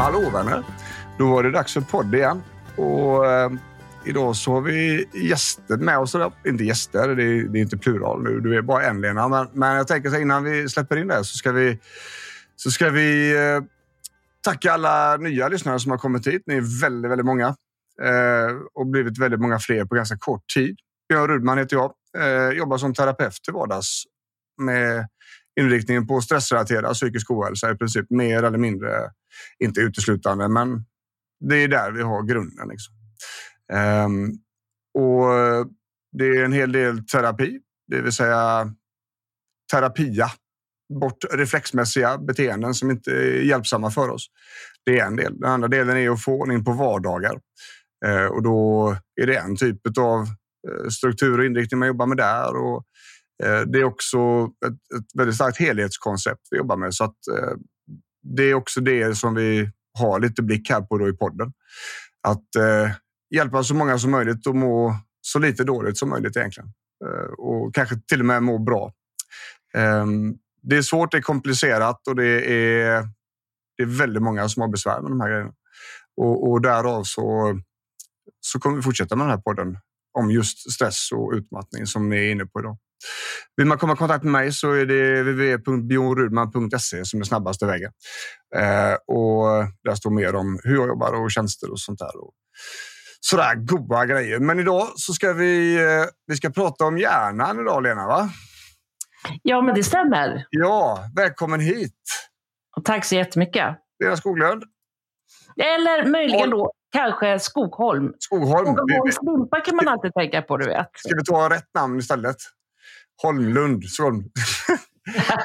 Hallå vänner! Då var det dags för podd igen. Och eh, idag så har vi gäster med oss. Inte gäster, det är, det är inte plural nu. Du är bara en Lena. Men, men jag tänker så innan vi släpper in det så ska vi, så ska vi eh, tacka alla nya lyssnare som har kommit hit. Ni är väldigt, väldigt många. Eh, och blivit väldigt många fler på ganska kort tid. Björn Rudman heter jag. Eh, jobbar som terapeut till vardags med inriktningen på stressrelaterad psykisk ohälsa i princip mer eller mindre, inte uteslutande, men det är där vi har grunden. Liksom. Um, och det är en hel del terapi, det vill säga terapia. Bort reflexmässiga beteenden som inte är hjälpsamma för oss. Det är en del. Den andra delen är att få ordning på vardagar. Uh, och då är det en typ av eh, struktur och inriktning man jobbar med där. Och uh, det är också ett, ett, väldigt starkt helhetskoncept vi jobbar med. Så att, uh, det är också det som vi har lite blick här på då i podden. Att eh, hjälpa så många som möjligt att må så lite dåligt som möjligt egentligen. Eh, och kanske till och med må bra. Eh, det är svårt, det är komplicerat och det är, det är väldigt många som har besvär med de här grejerna. Och, och därav så, så kommer vi fortsätta med den här podden om just stress och utmattning som ni är inne på idag. Vill man komma i kontakt med mig så är det www.bjornrudman.se som är snabbaste vägen. Eh, och där står mer om hur jag jobbar och tjänster och sånt där. Och sådär goda grejer. Men idag så ska vi, eh, vi ska prata om hjärnan idag, Lena, va? Ja, men det stämmer. Ja, välkommen hit. Och tack så jättemycket. Lena Skoglund. Eller möjligen då kanske Skogholm. Skogholm. Skogholms limpa kan man alltid tänka på, du vet. Ska vi ta rätt namn istället? Holmlund.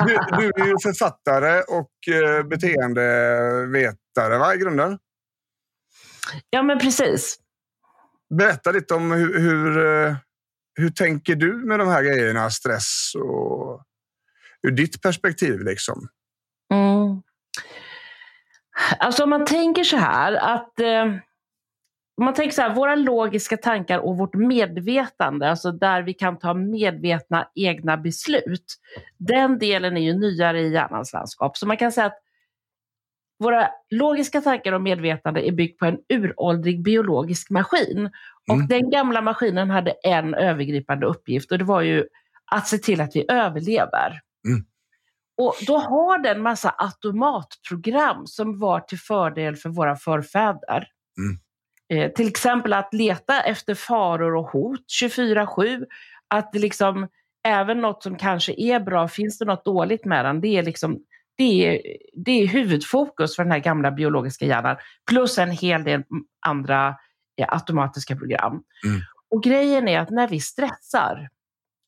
Du, du är ju författare och eh, beteendevetare va, i grunden? Ja, men precis. Berätta lite om hur, hur, eh, hur tänker du med de här grejerna, stress och ur ditt perspektiv liksom? Mm. Alltså om man tänker så här att eh, man tänker så här, våra logiska tankar och vårt medvetande, alltså där vi kan ta medvetna egna beslut, den delen är ju nyare i hjärnans landskap. Så man kan säga att våra logiska tankar och medvetande är byggt på en uråldrig biologisk maskin. Och mm. den gamla maskinen hade en övergripande uppgift och det var ju att se till att vi överlever. Mm. Och då har den massa automatprogram som var till fördel för våra förfäder. Mm. Eh, till exempel att leta efter faror och hot 24-7. Att liksom, även något som kanske är bra, finns det något dåligt med den? Det är liksom det är, det är huvudfokus för den här gamla biologiska hjärnan. Plus en hel del andra eh, automatiska program. Mm. Och grejen är att när vi stressar,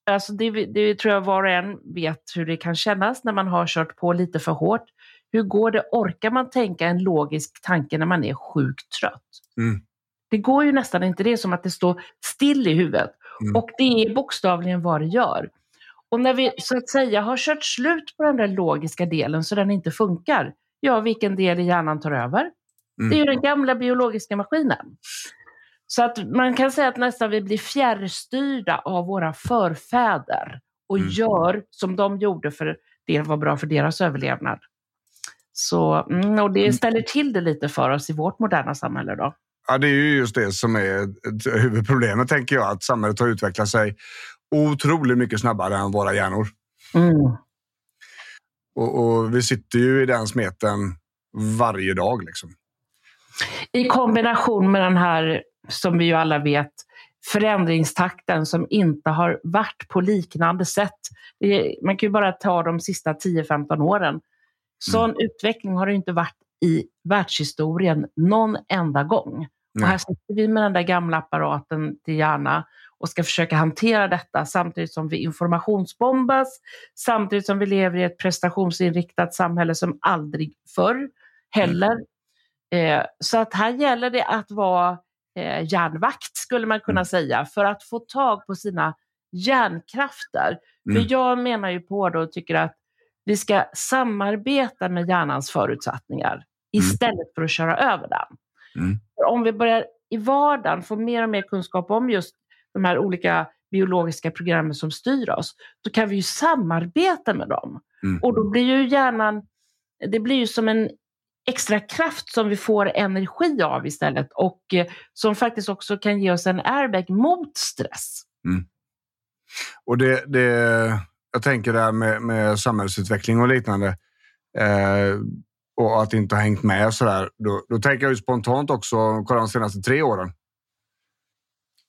alltså det, det tror jag var och en vet hur det kan kännas när man har kört på lite för hårt. Hur går det? Orkar man tänka en logisk tanke när man är sjukt trött? Mm. Det går ju nästan inte. Det är som att det står still i huvudet. Mm. Och det är bokstavligen vad det gör. Och när vi så att säga har kört slut på den där logiska delen så den inte funkar, ja vilken del i hjärnan tar över? Mm. Det är ju den gamla biologiska maskinen. Så att man kan säga att nästan vi blir fjärrstyrda av våra förfäder och mm. gör som de gjorde för det var bra för deras överlevnad. Så, mm, och det mm. ställer till det lite för oss i vårt moderna samhälle. Då. Ja, det är ju just det som är huvudproblemet, tänker jag. Att samhället har utvecklat sig otroligt mycket snabbare än våra hjärnor. Mm. Och, och, vi sitter ju i den smeten varje dag. Liksom. I kombination med den här, som vi ju alla vet, förändringstakten som inte har varit på liknande sätt. Man kan ju bara ta de sista 10-15 åren. Sån mm. utveckling har det inte varit i världshistorien någon enda gång. Och här sitter vi med den där gamla apparaten till hjärna och ska försöka hantera detta samtidigt som vi informationsbombas, samtidigt som vi lever i ett prestationsinriktat samhälle som aldrig förr heller. Eh, så att här gäller det att vara eh, järnvakt skulle man kunna säga för att få tag på sina hjärnkrafter. Mm. För jag menar ju på det och tycker att vi ska samarbeta med hjärnans förutsättningar istället för att köra över den. Mm. Om vi börjar i vardagen få mer och mer kunskap om just de här olika biologiska programmen som styr oss, då kan vi ju samarbeta med dem. Mm. Och då blir ju hjärnan, det blir ju som en extra kraft som vi får energi av istället och eh, som faktiskt också kan ge oss en airbag mot stress. Och det, det, jag tänker där med, med samhällsutveckling och liknande eh, och att inte ha hängt med så där. Då, då tänker jag ju spontant också, kolla de senaste tre åren.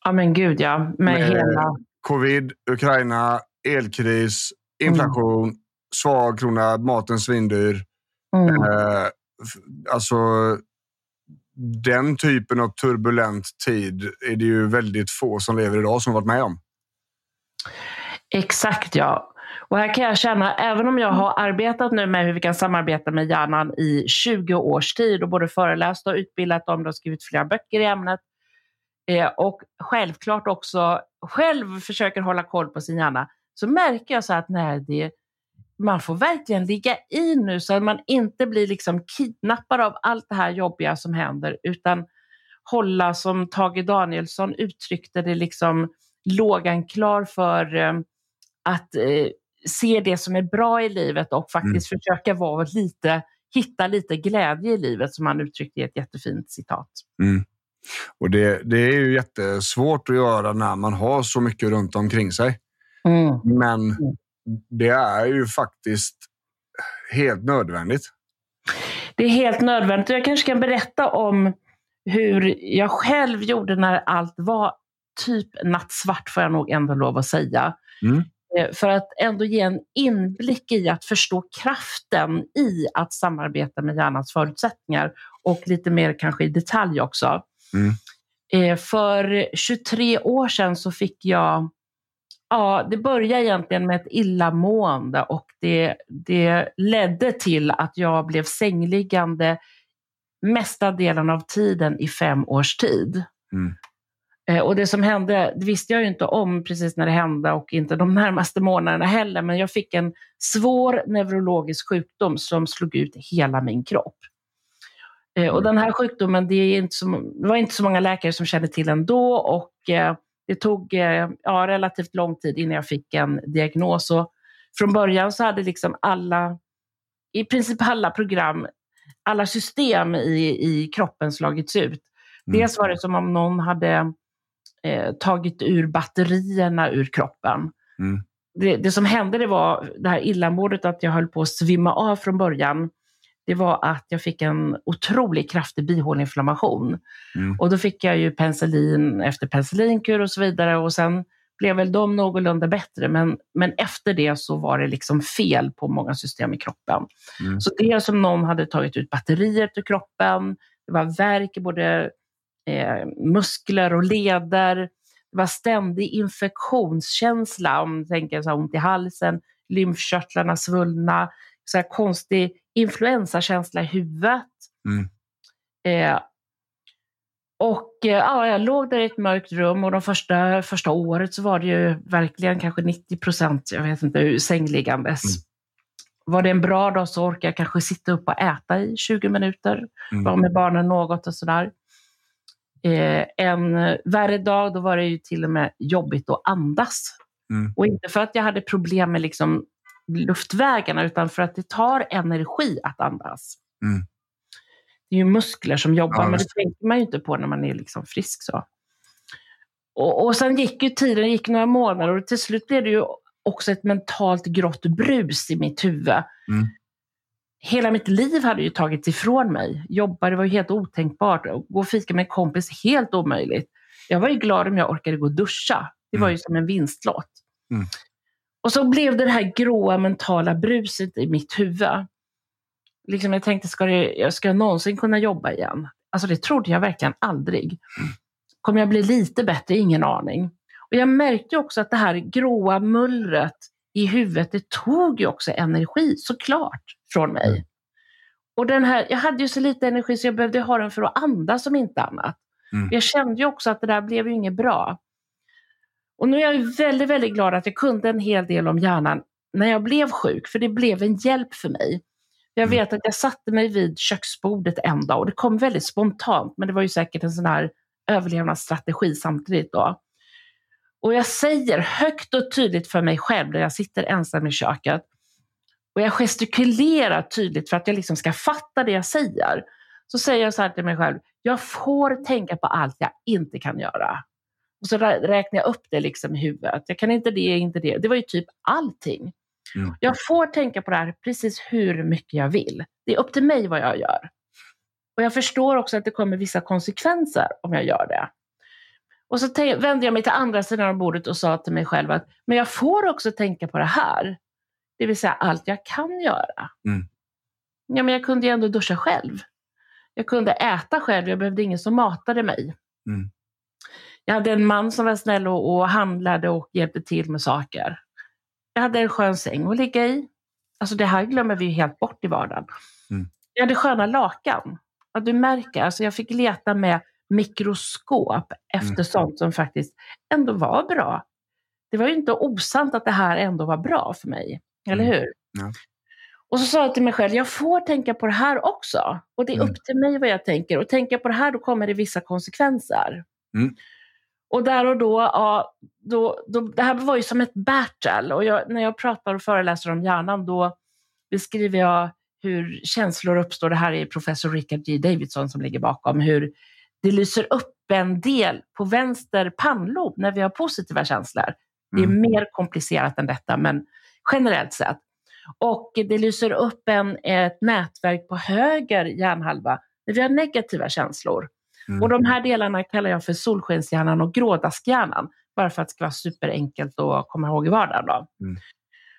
Ja men gud ja, med, Med- hela... Covid, Ukraina, elkris, inflation, svag krona, maten svindyr. Mm. Eh, alltså, den typen av turbulent tid är det ju väldigt få som lever idag som varit med om. Exakt ja. Och här kan jag känna, även om jag har arbetat nu med hur vi kan samarbeta med hjärnan i 20 års tid och både föreläst och utbildat om det och skrivit flera böcker i ämnet. Eh, och självklart också själv försöker hålla koll på sin hjärna. Så märker jag så att nej, det, man får verkligen ligga i nu så att man inte blir liksom kidnappad av allt det här jobbiga som händer utan hålla, som Tage Danielsson uttryckte det, liksom lågan klar för eh, att eh, se det som är bra i livet och faktiskt försöka vara lite, hitta lite glädje i livet som han uttryckte i ett jättefint citat. Och det, det är ju jättesvårt att göra när man har så mycket runt omkring sig. Men det är ju faktiskt helt nödvändigt. Det är helt nödvändigt. Jag kanske kan berätta om hur jag själv gjorde när allt var typ nattsvart, får jag nog ändå lov att säga. Mm. Eh, För att ändå ge en inblick i att förstå kraften i att samarbeta med hjärnans förutsättningar och lite mer kanske i detalj också. Mm. Eh, För 23 år sedan så fick jag Ja, det började egentligen med ett illamående och det, det ledde till att jag blev sängliggande mesta delen av tiden i fem års tid. Mm. Eh, Och det som hände, det visste jag ju inte om precis när det hände och inte de närmaste månaderna heller, men jag fick en svår neurologisk sjukdom som slog ut hela min kropp. Eh, Och den här sjukdomen, det, så, det var inte så många läkare som kände till den då och eh, det tog ja, relativt lång tid innan jag fick en diagnos. Och från början så hade liksom alla, i princip alla program, alla system i, i kroppen slagits ut. Mm. Dels var det som om någon hade eh, tagit ur batterierna ur kroppen. Mm. Det, det som hände det var det här illamåendet att jag höll på att svimma av från början. Det var att jag fick en otroligt kraftig bihåleinflammation. Mm. Och då fick jag ju penicillin efter penicillinkur och så vidare och sen blev väl de någorlunda bättre men, men efter det så var det liksom fel på många system i kroppen. Mm. Så det är som någon hade tagit ut batteriet ur kroppen, det var värk i både eh, muskler och leder, det var ständig infektionskänsla, om du tänker så här, ont i halsen, lymfkörtlarna svullna, så här konstig influensakänsla i huvudet. Mm. Eh, och eh, ja, jag låg där i ett mörkt rum och de första, första året så var det ju verkligen kanske 90 procent, jag vet inte, sängliggandes. Mm. Var det en bra dag så orkade jag kanske sitta upp och äta i 20 minuter, Mm. vara med barnen något och sådär. Eh, en värre dag, då var det ju till och med jobbigt att andas. Mm. Och inte för att jag hade problem med liksom luftvägarna, utan för att det tar energi att andas. Mm. Det är ju muskler som jobbar, Ja, men det tänker man ju inte på när man är liksom frisk. så. Och, och sen gick ju tiden, gick några månader och till slut blev det ju också ett mentalt grått brus i mitt huvud. Mm. Hela mitt liv hade ju tagits ifrån mig. Jobba, det var ju helt otänkbart. Gå och fika med en kompis, helt omöjligt. Jag var ju glad om jag orkade gå och duscha. Det var ju som en vinstlott. Mm. Och så blev det det här gråa mentala bruset i mitt huvud. Liksom jag tänkte, ska, det, ska jag någonsin kunna jobba igen? Alltså det trodde jag verkligen aldrig. Kommer jag bli lite bättre? Ingen aning. Och jag märkte också att det här gråa mullret i huvudet, det tog ju också energi såklart från mig. Mm. Och den här, jag hade ju så lite energi så jag behövde ha den för att andas som inte annat. Mm. Jag kände ju också att det där blev ju inget bra. Och nu är jag väldigt, väldigt glad att jag kunde en hel del om hjärnan när jag blev sjuk, för det blev en hjälp för mig. Jag Mm. vet att jag satte mig vid köksbordet en dag och det kom väldigt spontant, men det var ju säkert en sån här överlevnadsstrategi samtidigt då. Och jag säger högt och tydligt för mig själv när jag sitter ensam i köket och jag gestikulerar tydligt för att jag liksom ska fatta det jag säger. Så säger jag så här till mig själv, jag får tänka på allt jag inte kan göra. Och så rä- räknar jag upp det liksom i huvudet. Jag kan inte det, inte det. Det var ju typ allting. Mm. Jag får tänka på det här precis hur mycket jag vill. Det är upp till mig vad jag gör. Och jag förstår också att det kommer vissa konsekvenser om jag gör det. Och så vände jag mig till andra sidan av bordet och sa till mig själv att men jag får också tänka på det här. Det vill säga allt jag kan göra. Mm. Ja, men jag kunde ju ändå duscha själv. Jag kunde äta själv, jag behövde ingen som matade mig. Mm. Jag hade en man som var snäll och, och handlade och hjälpte till med saker. Jag hade en skön säng att ligga i. Alltså det här glömmer vi helt bort i vardagen. Mm. Jag hade sköna lakan. Ja, du märker, alltså jag fick leta med mikroskop efter Mm. sånt som faktiskt ändå var bra. Det var ju inte osant att det här ändå var bra för mig. Eller Mm. hur? Ja. Och så sa jag till mig själv, jag får tänka på det här också. Och det är Mm. upp till mig vad jag tänker. Och tänker jag på det här, då kommer det vissa konsekvenser. Mm. Och där och då, ja, då, då, det här var ju som ett battle. Och jag, när jag pratar och föreläser om hjärnan, då beskriver jag hur känslor uppstår. Det här är professor Richard G. Davidson som ligger bakom. Hur det lyser upp en del på vänster pannlob när vi har positiva känslor. Det är Mm. mer komplicerat än detta, men generellt sett. Och det lyser upp en, ett nätverk på höger hjärnhalva när vi har negativa känslor. Mm. Och de här delarna kallar jag för solskenshjärnan och grådaskhjärnan. Bara för att det ska vara superenkelt att komma ihåg i vardagen. Då. Mm.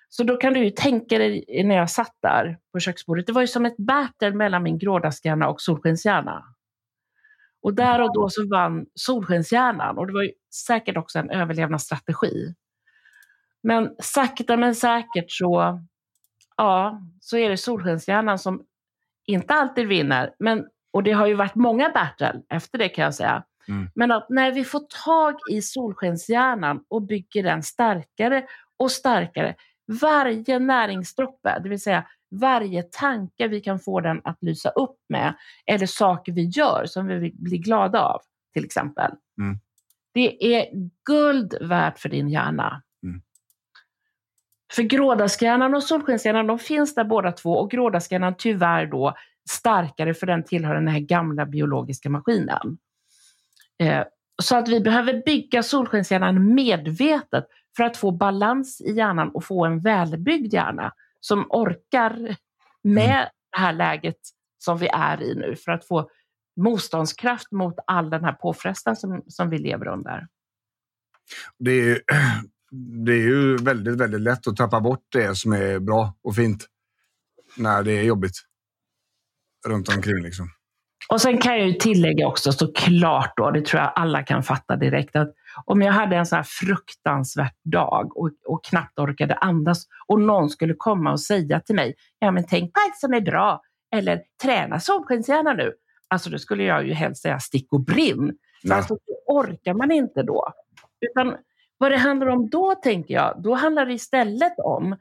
Så då kan du ju tänka dig när jag satt där på köksbordet. Det var ju som ett battle mellan min grådaskhjärna och solskenshjärna. Och där och då så vann solskenshjärnan och det var ju säkert också en överlevnadsstrategi. Men sakta men säkert så, ja, så är det solskenshjärnan som inte alltid vinner. Men, och det har ju varit många battle efter det kan jag säga. Mm. Men att när vi får tag i solskenshjärnan och bygger den starkare och starkare, varje näringsdroppe, det vill säga varje tanke vi kan få den att lysa upp med, eller saker vi gör som vi blir glada av, till exempel. Mm. Det är guld värt för din hjärna. Mm. För grådaskhjärnan och solskenshjärnan, de finns där båda två och grådaskhjärnan tyvärr då starkare för den tillhör den här gamla biologiska maskinen. Eh, så att vi behöver bygga solskenshjärnan medvetet för att få balans i hjärnan och få en välbyggd hjärna som orkar med det här läget som vi är i nu för att få motståndskraft mot all den här påfrestan som, som vi lever under. Det är, det är ju väldigt, väldigt lätt att tappa bort det som är bra och fint när det är jobbigt runt omkring. Liksom. Och sen kan jag ju tillägga också såklart då, det tror jag alla kan fatta direkt, att om jag hade en sån här fruktansvärt dag och, och knappt orkade andas och någon skulle komma och säga till mig, ja men tänk på allt som är bra, eller träna solskenshjärna nu. Alltså då skulle jag ju helst säga stick och brinn. Ja. Alltså det orkar man inte då. Utan vad det handlar om då, tänker jag, då handlar det istället om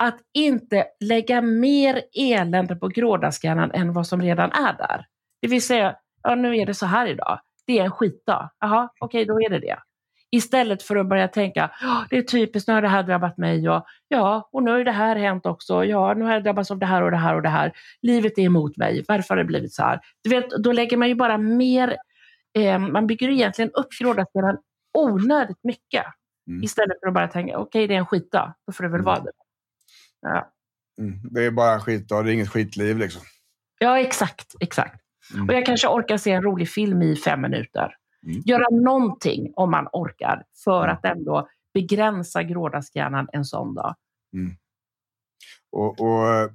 att inte lägga mer elände på grådaskhjärnan än vad som redan är där. Det vill säga, ja, nu är det så här idag. Det är en skitdag. Jaha, okej, då är det det. Istället för att börja tänka, "Ja, det är typiskt, nu har det här drabbat mig och ja, och nu har det här hänt också. Ja, nu har jag drabbats av det här och det här och det här. Livet är emot mig. Varför har det blivit så här? Du vet, då lägger man ju bara mer, eh, man bygger egentligen upp grådaskhjärnan onödigt mycket. Mm. Istället för att bara tänka, okej, det är en skitdag, då får det väl Mm. vara det. Ja. Mm. Det är bara skit och det är inget skitliv. Liksom. Ja, exakt. exakt. Mm. Och jag kanske orkar se en rolig film i fem minuter. Mm. Göra någonting om man orkar för Mm. att ändå begränsa grådaskhjärnan en sån dag. Och, och eh,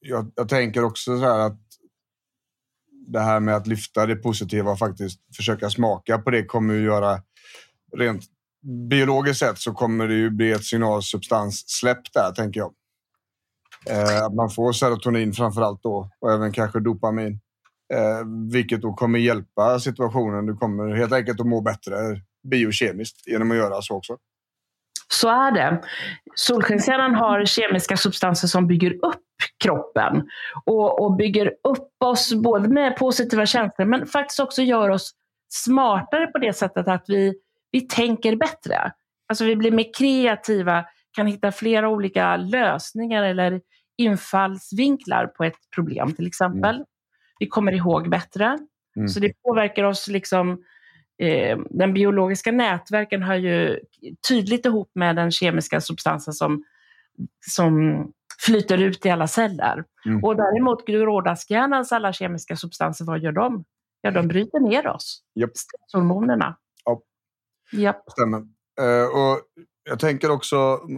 jag, jag tänker också så här att det här med att lyfta det positiva och faktiskt försöka smaka på det kommer ju göra rent biologiskt sett så kommer det ju bli ett signalsubstanssläpp där, tänker jag. Eh, att man får serotonin framför allt då och även kanske dopamin. Eh, vilket då kommer hjälpa situationen. Du kommer helt enkelt att må bättre biokemiskt genom att göra så också. Så är det. Solskenshjärnan har kemiska substanser som bygger upp kroppen och, och bygger upp oss både med positiva känslor men faktiskt också gör oss smartare på det sättet att vi, vi tänker bättre. Alltså vi blir mer kreativa, kan hitta flera olika lösningar eller infallsvinklar på ett problem till exempel. Mm. Vi kommer ihåg bättre. Mm. Så det påverkar oss liksom eh, den biologiska nätverken hör ju tydligt ihop med den kemiska substansen som, som flyter ut i alla celler. Mm. Och däremot grådaskhjärnans alla kemiska substanser, vad gör de? Ja, de bryter ner oss. Yep. Stresshormonerna. Ja, yep. stämmer. Uh, och jag tänker också,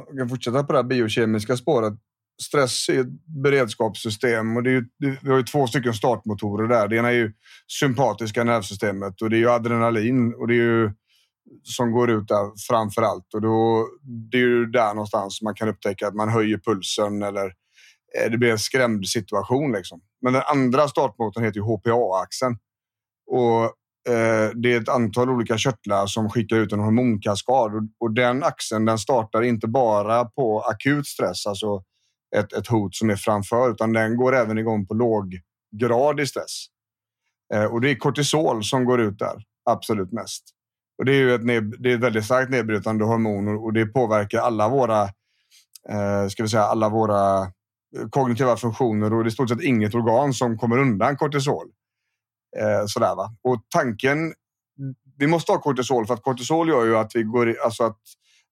jag kan fortsätta på det här biokemiska spåret. Stress är ett beredskapssystem och det är ju, vi har ju två stycken startmotorer där. Det ena är ju sympatiska nervsystemet och det är ju adrenalin och det är ju som går ut där framför allt. Och då, det är ju där någonstans man kan upptäcka att man höjer pulsen eller eh, det blir en skrämd situation. Liksom. Men den andra startmotorn heter ju HPA-axeln. Och eh, det är ett antal olika körtlar som skickar ut en hormonkaskad och, och den axeln den startar inte bara på akut stress, alltså ett, ett hot som är framför, utan den går även igång på låggradig stress. Eh, och det är kortisol som går ut där absolut mest. Och det är ju ett, det är ett väldigt starkt nedbrytande hormon och det påverkar alla våra, eh, ska vi säga, alla våra eh, kognitiva funktioner och det är i stort sett inget organ som kommer undan kortisol. Eh, sådär, va? Och tanken, vi måste ha kortisol för att kortisol gör ju att vi, går, alltså att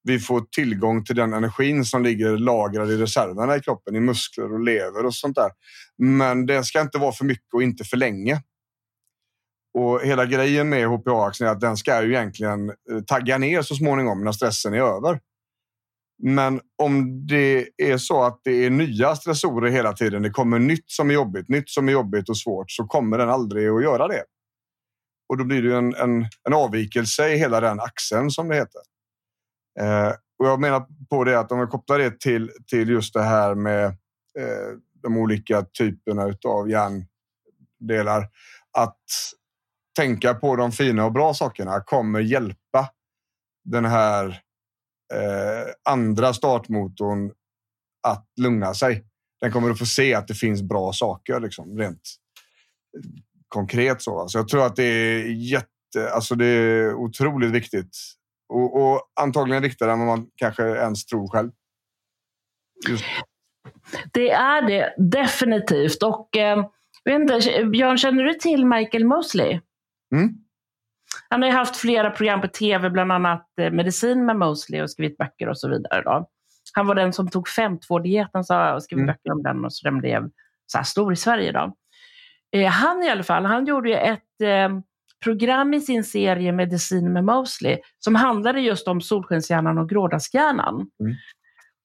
vi får tillgång till den energin som ligger lagrad i reserverna i kroppen, i muskler och lever och sånt där. Men det ska inte vara för mycket och inte för länge. Och hela grejen med HPA-axeln är att den ska ju egentligen eh, tagga ner så småningom när stressen är över. Men om det är så att det är nya stressorer hela tiden, det kommer nytt som är jobbigt, nytt som är jobbigt och svårt, så kommer den aldrig att göra det. Och då blir det en, en, en avvikelse i hela den axeln som det heter. Eh, och jag menar på det att om vi kopplar det till, till just det här med eh, de olika typerna av hjärndelar. Att tänka på de fina och bra sakerna kommer hjälpa den här eh, andra startmotorn att lugna sig. Den kommer att få se att det finns bra saker liksom, rent konkret. Så. Alltså jag tror att det är jätte, alltså det är otroligt viktigt och, och antagligen viktigare än vad man kanske ens tror själv. Just. Det är det definitivt. Och eh, inte, Björn, känner du till Michael Mosley? Mm. Han har ju haft flera program på tv, bland annat eh, Medicin med Mosley och skrivit böcker och så vidare. Då. Han var den som tog 5.2-dieten och skrev mm. böcker om den och så den blev så här stor i Sverige. Då. Eh, han i alla fall, han gjorde ju ett eh, program i sin serie Medicin med Mosley som handlade just om solskenshjärnan och grådaskhjärnan. Mm.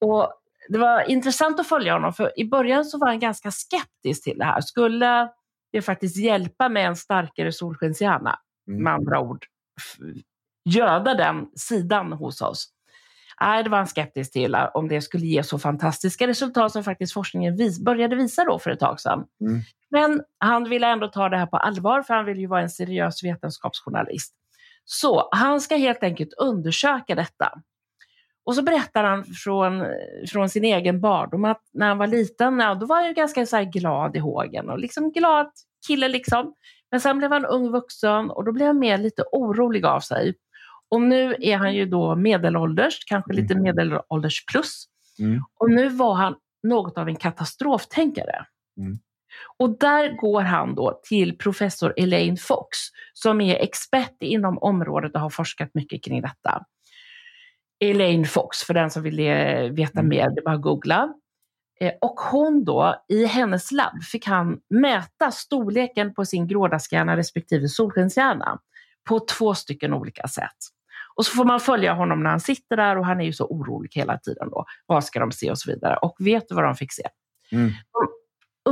Och det var intressant att följa honom, för i början så var han ganska skeptisk till det här. Skulle det faktiskt hjälpa med en starkare solskenshjärna? Mm. Med andra ord, göda den sidan hos oss. Nej, det var han skeptisk till om det skulle ge så fantastiska resultat som faktiskt forskningen vis började visa då för ett tag sedan. Mm. Men han ville ändå ta det här på allvar för han vill ju vara en seriös vetenskapsjournalist. Så han ska helt enkelt undersöka detta. Och så berättar han från, från sin egen barndom att när han var liten, ja, då var han ju ganska så glad i hågen och liksom glad kille liksom. Men sen blev han ung vuxen och då blev han mer lite orolig av sig. Och nu är han ju då medelålders, kanske lite mm. medelålders plus. Mm. Och nu var han något av en katastroftänkare. Mm. Och där går han då till professor Elaine Fox som är expert inom området och har forskat mycket kring detta. Elaine Fox, för den som vill eh, veta mm. mer, det är bara att googla. Eh, och hon då, i hennes labb fick han mäta storleken på sin grådaskhjärna respektive solskenshjärna på två stycken olika sätt. Och så får man följa honom när han sitter där och han är ju så orolig hela tiden. Då. Vad ska de se och så vidare. Och vet du vad de fick se? Mm. De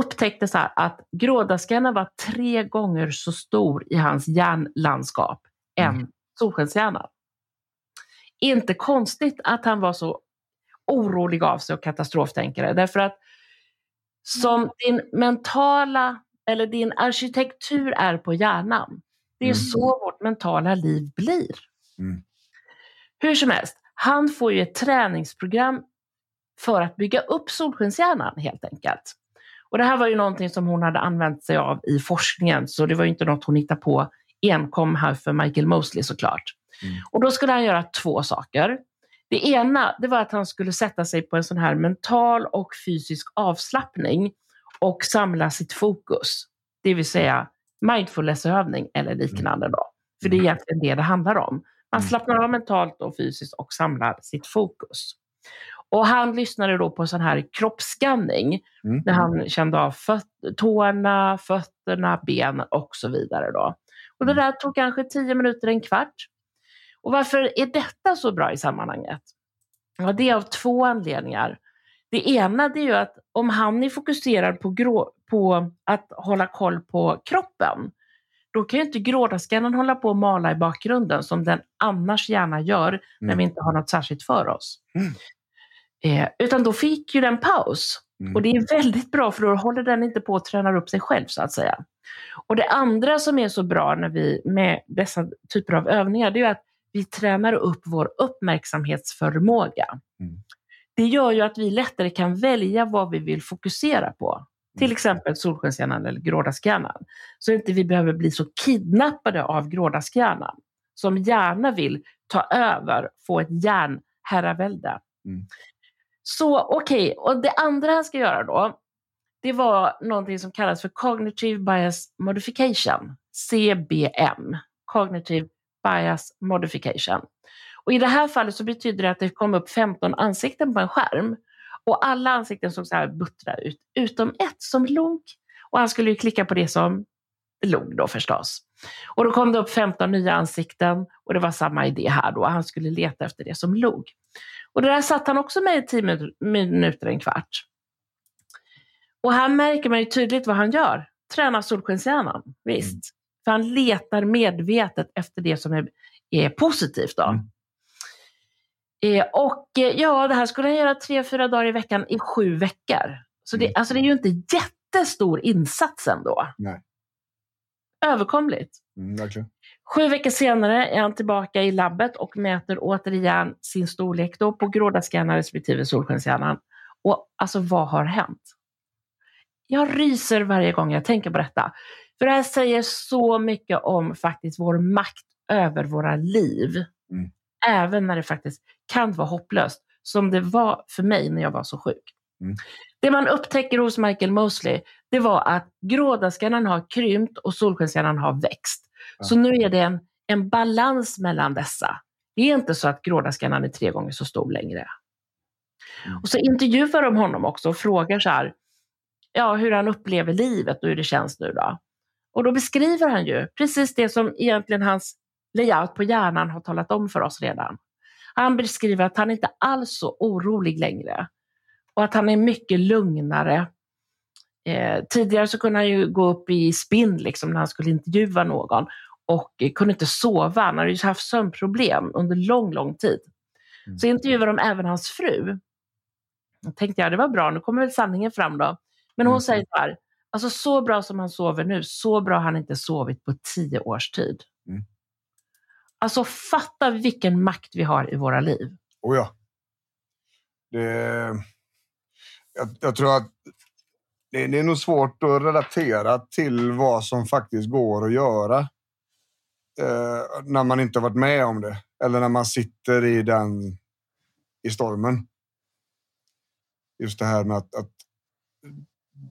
upptäckte så att grådaskhjärnan var tre gånger så stor i hans hjärnlandskap mm. än solskenshjärnan. inte konstigt att han var så orolig av sig och katastroftänkare. Därför att som din mentala, eller din arkitektur är på hjärnan, det är Mm. så vårt mentala liv blir. Mm. Hur som helst, han får ju ett träningsprogram för att bygga upp solskenshjärnan helt enkelt. Och det här var ju någonting som hon hade använt sig av i forskningen, så det var ju inte något hon hittade på enkom här för Michael Mosley såklart. Mm. Och då skulle han göra två saker. Det ena det var att han skulle sätta sig på en sån här mental och fysisk avslappning och samla sitt fokus. Det vill säga mindfulnessövning eller liknande. Då. För det är egentligen det det handlar om. Man Mm. slappnar av mentalt och fysiskt och samlar sitt fokus. Och han lyssnade då på sån här kroppsskanning Mm. där han kände av föt- tårna, fötterna, benen och så vidare. Då. Och det Mm. där tog kanske 10 minuter, en kvart. Och varför är detta så bra i sammanhanget? Ja, det är av två anledningar. Det ena det är ju att om han är fokuserad på, grå, på att hålla koll på kroppen, då kan ju inte grådaskallen hålla på och mala i bakgrunden som den annars gärna gör när Mm. vi inte har något särskilt för oss. Mm. Eh, utan då fick ju den paus. Mm. Och det är väldigt bra för då håller den inte på att träna upp sig själv så att säga. Och det andra som är så bra när vi med dessa typer av övningar, det är att vi tränar upp vår uppmärksamhetsförmåga. Mm. Det gör ju att vi lättare kan välja vad vi vill fokusera på. Till exempel solskenshjärnan eller grådaskhjärnan. Så inte vi behöver bli så kidnappade av grådaskhjärnan. Som gärna vill ta över, få ett järnherravälde. Mm. Så okej, och det andra han ska göra då, det var någonting som kallas för Cognitive Bias Modification, CBM. Cognitive Bias Modification. Och I det här fallet så betyder det att det kom upp 15 ansikten på en skärm. Och alla ansikten såg så här buttra ut, utom ett som log. Och han skulle ju klicka på det som log då förstås. Och då kom det upp 15 nya ansikten och det var samma idé här då. Han skulle leta efter det som log. Och det där satt han också med i 10 min- minuter, en kvart. Och här märker man ju tydligt vad han gör. Tränar solskenshjärnan, visst. Mm. För han letar medvetet efter det som är, är positivt. Då. Mm. Eh, och eh, ja, det här skulle han göra tre, fyra dagar i veckan i sju veckor. Så det, Mm. alltså, det är ju inte jättestor insats ändå. Nej. Överkomligt. Mm, verkligen. Sju veckor senare är han tillbaka i labbet och mäter återigen sin storlek då på grådaskhjärnan respektive solskenshjärnan. Och alltså vad har hänt? Jag ryser varje gång jag tänker på detta. För det här säger så mycket om faktiskt vår makt över våra liv. Mm. Även när det faktiskt kan vara hopplöst. Som det var för mig när jag var så sjuk. Mm. Det man upptäcker hos Michael Mosley, det var att grådaskhjärnan har krympt och solskenshjärnan har växt. Så nu är det en, en balans mellan dessa. Det är inte så att grådaskhjärnan är tre gånger så stor längre. Mm. Och så intervjuar de honom också och frågar så här, ja, hur han upplever livet och hur det känns nu då. Och då beskriver han ju precis det som egentligen hans layout på hjärnan har talat om för oss redan. Han beskriver att han inte alls så orolig längre och att han är mycket lugnare. Eh, tidigare så kunde han ju gå upp i spinn liksom, när han skulle intervjua någon och eh, kunde inte sova. Han hade ju haft sömnproblem under lång, lång tid. Mm. Så intervjuade de även hans fru. Då tänkte jag, det var bra, nu kommer väl sanningen fram då. Men hon Mm. säger så här, alltså så bra som han sover nu, så bra har han inte sovit på tio års tid. Alltså fatta vilken makt vi har i våra liv. Oh ja. Det, jag, jag tror att det, det är nog svårt att relatera till vad som faktiskt går att göra eh, när man inte har varit med om det. Eller när man sitter i den i stormen. Just det här med att, att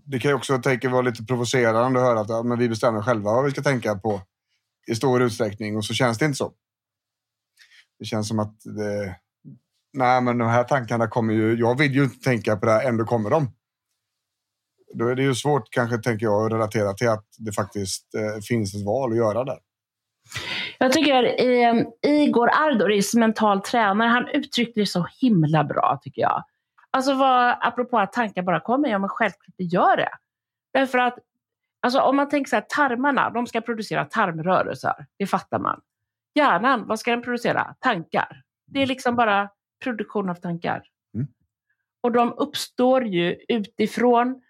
det kan ju också jag tänker, vara lite provocerande att höra att ja, men vi bestämmer själva vad vi ska tänka på i stor utsträckning och så känns det inte så. Det känns som att det, nej, men de här tankarna kommer ju. Jag vill ju inte tänka på det här, ändå kommer de. Då är det ju svårt kanske, tänker jag, att relatera till att det faktiskt eh, finns ett val att göra där. Jag tycker eh, Igor Ardoris, mental tränare, han uttryckte det så himla bra tycker jag. Alltså vad, apropå att tankar bara kommer, ja men självklart det gör det. Därför att alltså, om man tänker så här, tarmarna, de ska producera tarmrörelser, det fattar man. Hjärnan, vad ska den producera? Tankar. Det är liksom bara produktion av tankar. Mm. Och de uppstår ju utifrån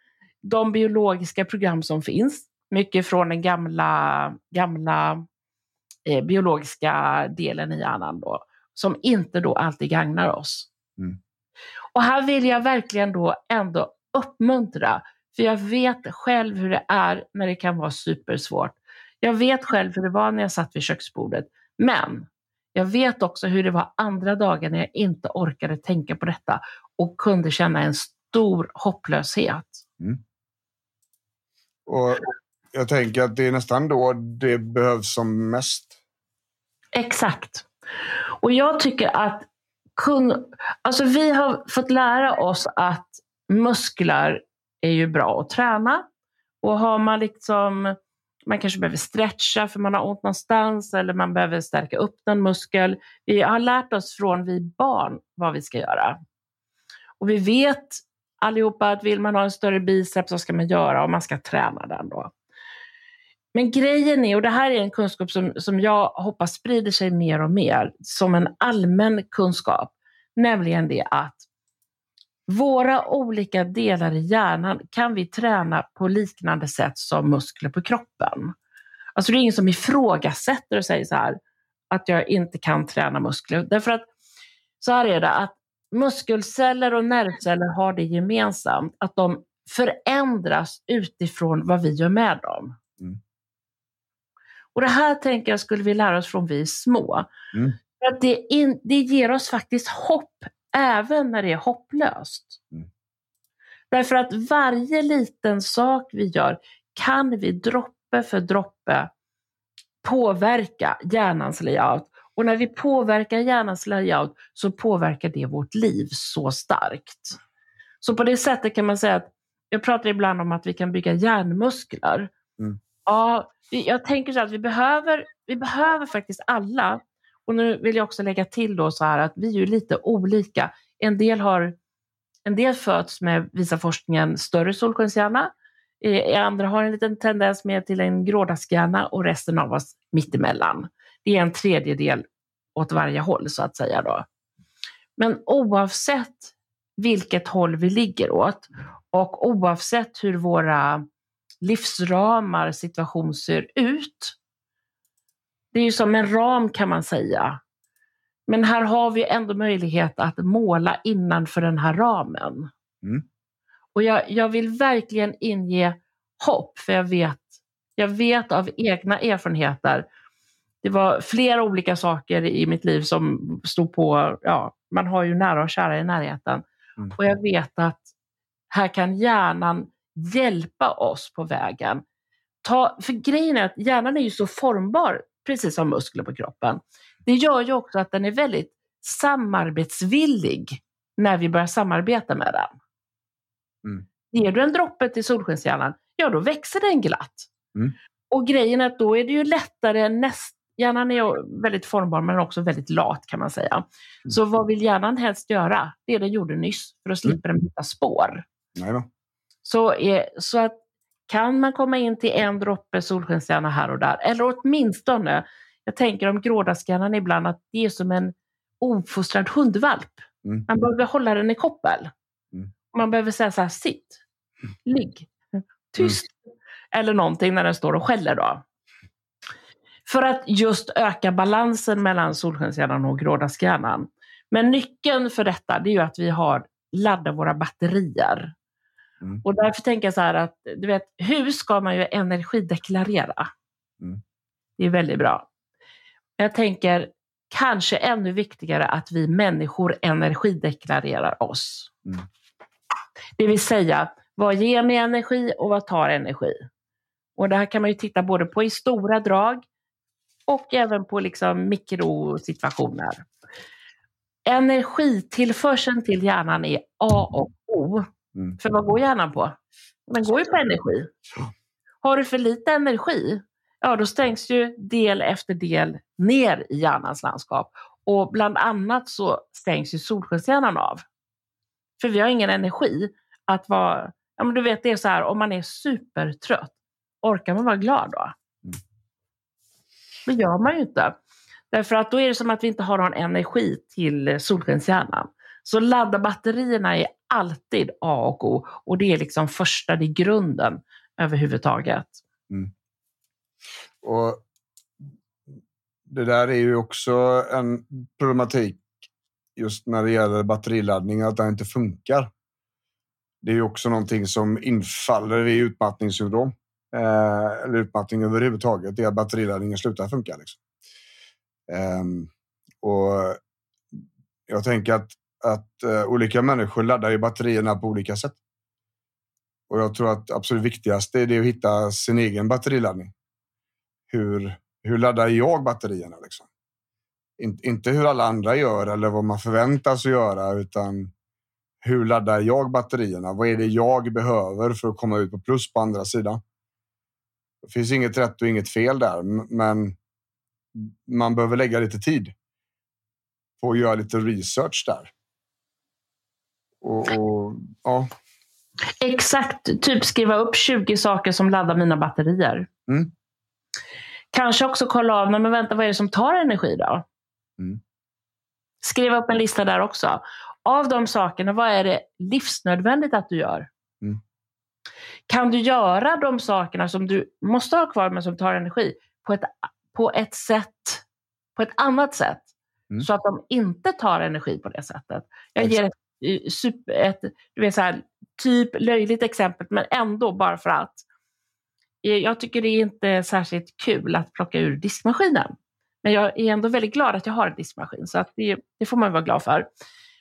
de biologiska program som finns. Mycket från den gamla, gamla eh, biologiska delen i hjärnan då, som inte då alltid gagnar oss. Mm. Och här vill jag verkligen då ändå uppmuntra, för jag vet själv hur det är när det kan vara supersvårt. Jag vet själv hur det var när jag satt vid köksbordet, men jag vet också hur det var andra dagar när jag inte orkade tänka på detta och kunde känna en stor hopplöshet. Och jag tänker att det är nästan då det behövs som mest. Exakt. Och jag tycker att kun, alltså vi har fått lära oss att muskler är ju bra att träna. Och har man liksom, man kanske behöver stretcha för man har ont någonstans eller man behöver stärka upp någon muskel. Vi har lärt oss från vi barn vad vi ska göra. Och vi vet allihopa att vill man ha en större biceps så ska man göra och man ska träna den då. Men grejen är, och det här är en kunskap som, som jag hoppas sprider sig mer och mer som en allmän kunskap, nämligen det att våra olika delar i hjärnan kan vi träna på liknande sätt som muskler på kroppen. Alltså det är ingen som ifrågasätter och säger så här att jag inte kan träna muskler. Därför att så här är det att muskelceller och nervceller har det gemensamt att de förändras utifrån vad vi gör med dem. Mm. Och det här tänker jag skulle vi lära oss från vi är små. Mm. För att det, in, det ger oss faktiskt hopp även när det är hopplöst. Mm. Därför att varje liten sak vi gör kan vi droppe för droppe påverka hjärnans layout. Och när vi påverkar hjärnans layout så påverkar det vårt liv så starkt. Så på det sättet kan man säga att, jag pratar ibland om att vi kan bygga hjärnmuskler. Mm. Ja, jag tänker så att vi behöver, vi behöver faktiskt alla, och nu vill jag också lägga till då så här att vi är ju lite olika. En del, har, en del föds med, visar forskningen, större solskenshjärna. Eh, andra har en liten tendens mer till en grådaskhjärna och resten av oss mittemellan. Det är en tredjedel åt varje håll så att säga. Då. Men oavsett vilket håll vi ligger åt och oavsett hur våra livsramar, situation ser ut. Det är ju som en ram kan man säga. Men här har vi ändå möjlighet att måla innanför den här ramen. Mm. Och jag, jag vill verkligen inge hopp, för jag vet, jag vet av egna erfarenheter. Det var flera olika saker i mitt liv som stod på, ja, man har ju nära och kära i närheten. Mm. Och jag vet att här kan hjärnan hjälpa oss på vägen. Ta, för grejen är att hjärnan är ju så formbar, precis som muskler på kroppen. Det gör ju också att den är väldigt samarbetsvillig när vi börjar samarbeta med den. Mm. Ger du en droppe till solskenshjärnan, ja då växer den glatt. Mm. Och grejen är att då är det ju lättare näst... Hjärnan är väldigt formbar men också väldigt lat kan man säga. Så vad vill hjärnan helst göra? Det den gjorde nyss, för då slipper den byta spår. Nej då. Så, är, så att kan man komma in till en droppe solskenshjärna här och där, eller åtminstone, jag tänker om grådaskhjärnan ibland, att det är som en ofostrad hundvalp. Mm. Man behöver hålla den i koppel. Mm. Man behöver säga så här, sitt, ligg, tyst, eller någonting när den står och skäller. Då. För att just öka balansen mellan solskenshjärnan och grådaskhjärnan. Men nyckeln för detta det är ju att vi har laddat våra batterier. Mm. Och därför tänker jag så här att, du vet, hus ska man ju energideklarera. Mm. Det är väldigt bra. Jag tänker kanske ännu viktigare att vi människor energideklarerar oss. Mm. Det vill säga, vad ger mig energi och vad tar energi? Och det här kan man ju titta både på i stora drag och även på liksom mikrosituationer. Energitillförseln till hjärnan är A och O. Mm. För vad går hjärnan på? Den går ju på energi. Har du för lite energi, ja då stängs ju del efter del ner i hjärnans landskap. Och bland annat så stängs ju solskenshjärnan av. För vi har ingen energi att vara, ja men du vet det är så här, om man är supertrött, orkar man vara glad då? Mm. Det gör man ju inte. Därför att då är det som att vi inte har någon energi till solskenshjärnan. Så ladda batterierna är alltid A och O och det är liksom första, det är grunden överhuvudtaget. Mm. Och det där är ju också en problematik just när det gäller batteriladdning, att den inte funkar. Det är ju också någonting som infaller vid utmattningssyndrom. Eh, eller utmattning överhuvudtaget, det är att batteriladdningen slutar funka. Liksom. Eh, och jag tänker att, att eh, olika människor laddar ju batterierna på olika sätt. Och jag tror att absolut viktigaste är det att hitta sin egen batteriladdning. Hur, hur laddar jag batterierna? Liksom? In, inte hur alla andra gör eller vad man förväntas göra, utan hur laddar jag batterierna? Vad är det jag behöver för att komma ut på plus på andra sidan? Det finns inget rätt och inget fel där, men man behöver lägga lite tid på att göra lite research där. Och, och, ja. Exakt, typ skriva upp 20 saker som laddar mina batterier. Mm. Kanske också kolla av, men vänta, vad är det som tar energi då? Mm. Skriva upp en lista där också. Av de sakerna, vad är det livsnödvändigt att du gör? Mm. Kan du göra de sakerna som du måste ha kvar men som tar energi på ett, på ett sätt, på ett annat sätt? Mm. Så att de inte tar energi på det sättet. Jag ger ett, super, ett du vet så här, typ löjligt exempel, men ändå bara för att. Jag tycker det är inte särskilt kul att plocka ur diskmaskinen. Men jag är ändå väldigt glad att jag har en diskmaskin, så att det, det får man vara glad för.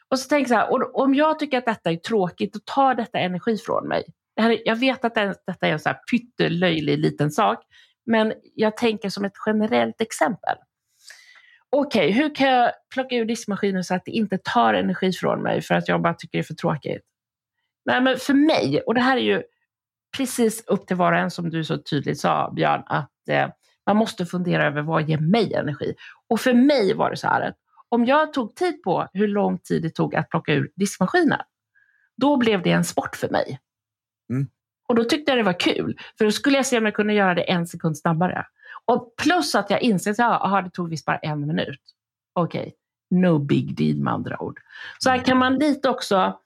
Och så tänker jag så här, om jag tycker att detta är tråkigt, då tar detta energi från mig. Det här, jag vet att det, detta är en så här pyttelöjlig liten sak, men jag tänker som ett generellt exempel. Okej, okay, hur kan jag plocka ur diskmaskinen så att det inte tar energi från mig för att jag bara tycker det är för tråkigt? Nej, men för mig, och det här är ju precis upp till var och en som du så tydligt sa Björn, att eh, man måste fundera över vad ger mig energi? Och för mig var det så här att om jag tog tid på hur lång tid det tog att plocka ur diskmaskinen, då blev det en sport för mig. Mm. Och då tyckte jag det var kul, för då skulle jag se om jag kunde göra det en sekund snabbare. Och plus att jag insåg att det tog visst bara en minut. Okej, okay. no big deal med andra ord. Så här kan man lite också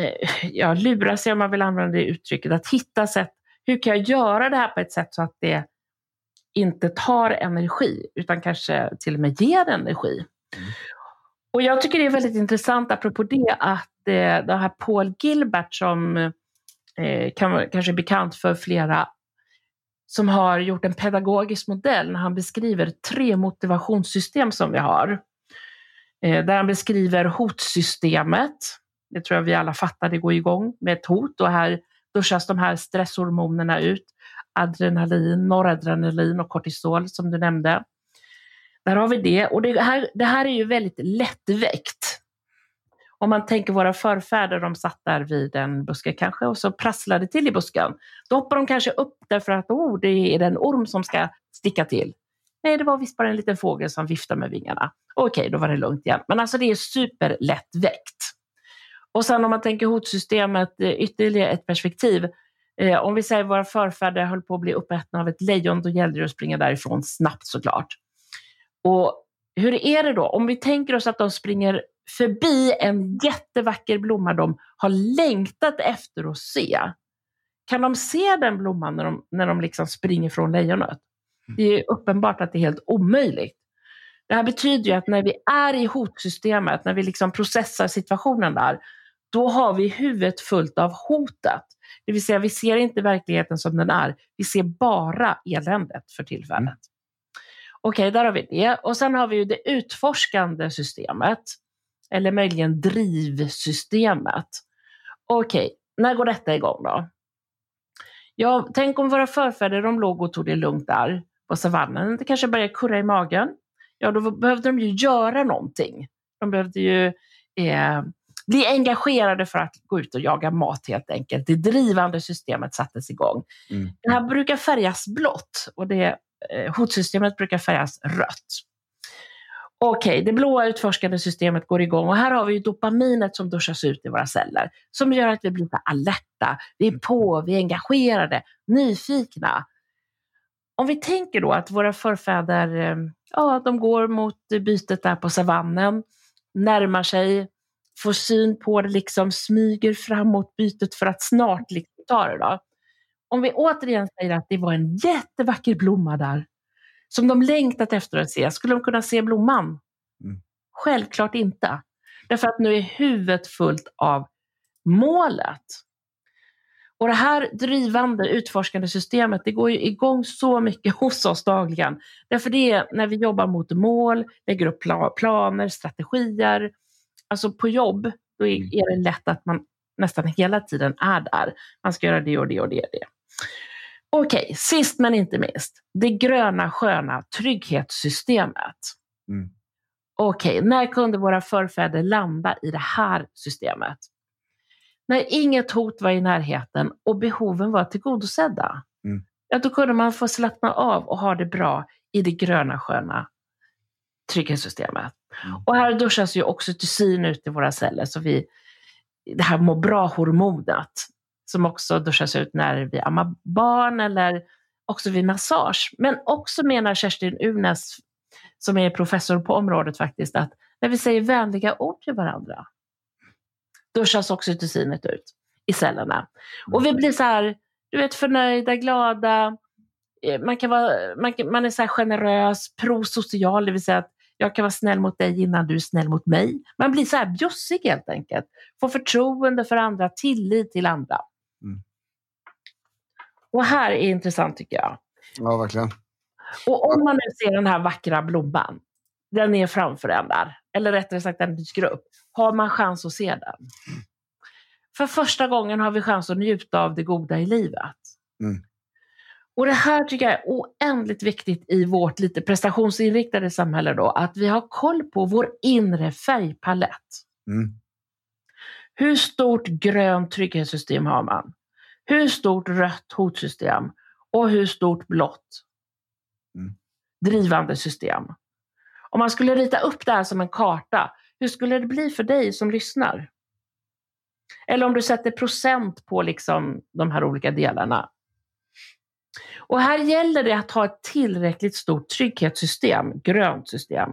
eh, ja, lura sig, om man vill använda det uttrycket, att hitta sätt. Hur kan jag göra det här på ett sätt så att det inte tar energi, utan kanske till och med ger energi? Mm. Och jag tycker det är väldigt intressant, apropå det, att eh, det här Paul Gilbert som eh, kan, kanske är bekant för flera som har gjort en pedagogisk modell när han beskriver tre motivationssystem som vi har. Eh, där han beskriver hotsystemet. Det tror jag vi alla fattar, det går igång med ett hot och här duschas de här stresshormonerna ut. Adrenalin, noradrenalin och kortisol som du nämnde. Där har vi det och det här, det här är ju väldigt lättväckt. Om man tänker våra förfäder, de satt där vid en buske kanske och så prasslade till i busken. Då hoppar de kanske upp därför att oh, det är en orm som ska sticka till. Nej, det var visst bara en liten fågel som viftade med vingarna. Okej, då var det lugnt igen. Men alltså det är superlättväckt. Och sen om man tänker hotsystemet, eh, ytterligare ett perspektiv. Eh, om vi säger våra förfäder höll på att bli uppätna av ett lejon, då gällde det att springa därifrån snabbt såklart. Och hur är det då? Om vi tänker oss att de springer förbi en jättevacker blomma de har längtat efter att se. Kan de se den blomman när de, när de liksom springer från lejonet? Mm. Det är uppenbart att det är helt omöjligt. Det här betyder ju att när vi är i hotsystemet, när vi liksom processar situationen där, då har vi huvudet fullt av hotet. Det vill säga, vi ser inte verkligheten som den är. Vi ser bara eländet för tillfället. Mm. Okej, okay, där har vi det. Och sen har vi ju det utforskande systemet eller möjligen drivsystemet. Okej, okay, när går detta igång då? Ja, tänk om våra förfäder de låg och tog det lugnt där på savannen. Det kanske började kurra i magen. Ja, då behövde de ju göra någonting. De behövde ju eh, bli engagerade för att gå ut och jaga mat helt enkelt. Det drivande systemet sattes igång. Mm. Det här brukar färgas blått och det eh, hotsystemet brukar färgas rött. Okej, okay, det blåa utforskande systemet går igång och här har vi ju dopaminet som duschas ut i våra celler som gör att vi blir alerta, vi är på, vi är engagerade, nyfikna. Om vi tänker då att våra förfäder, eh, ja, de går mot bytet där på savannen, närmar sig, får syn på det, liksom smyger fram mot bytet för att snart liksom ta det. Då. Om vi återigen säger att det var en jättevacker blomma där, som de längtat efter att se, skulle de kunna se blomman? Mm. Självklart inte. Därför att nu är huvudet fullt av målet. Och det här drivande, utforskande systemet, det går ju igång så mycket hos oss dagligen. Därför det är när vi jobbar mot mål, lägger upp planer, strategier. Alltså på jobb, då är det lätt att man nästan hela tiden är där. Man ska göra det och det och det. Och det. Okej, okay, sist men inte minst. Det gröna sköna trygghetssystemet. Mm. Okej, okay, när kunde våra förfäder landa i det här systemet? När inget hot var i närheten och behoven var tillgodosedda. Mm. Ja, då kunde man få slappna av och ha det bra i det gröna sköna trygghetssystemet. Mm. Och här duschas ju oxytocin ut i våra celler, så vi, det här må bra-hormonet som också duschas ut när vi ammar barn eller också vid massage. Men också menar Kerstin Unes, som är professor på området faktiskt, att när vi säger vänliga ord till varandra, duschas oxytocinet ut i cellerna. Och vi blir så här, du vet, förnöjda, glada. Eh, man, kan vara, man, kan, man är så här generös, prosocial, det vill säga att jag kan vara snäll mot dig innan du är snäll mot mig. Man blir så här bjussig helt enkelt. Får förtroende för andra, tillit till andra. Och här är intressant tycker jag. Ja, verkligen. Och om man nu ser den här vackra blomman, den är framför en där, eller rättare sagt den dyker upp, har man chans att se den. För första gången har vi chans att njuta av det goda i livet. Mm. Och det här tycker jag är oändligt viktigt i vårt lite prestationsinriktade samhälle då, att vi har koll på vår inre färgpalett. Mm. Hur stort grönt trygghetssystem har man? Hur stort rött hotsystem? Och hur stort blått mm. drivande system? Om man skulle rita upp det här som en karta, hur skulle det bli för dig som lyssnar? Eller om du sätter procent på liksom de här olika delarna. Och här gäller det att ha ett tillräckligt stort trygghetssystem, grönt system.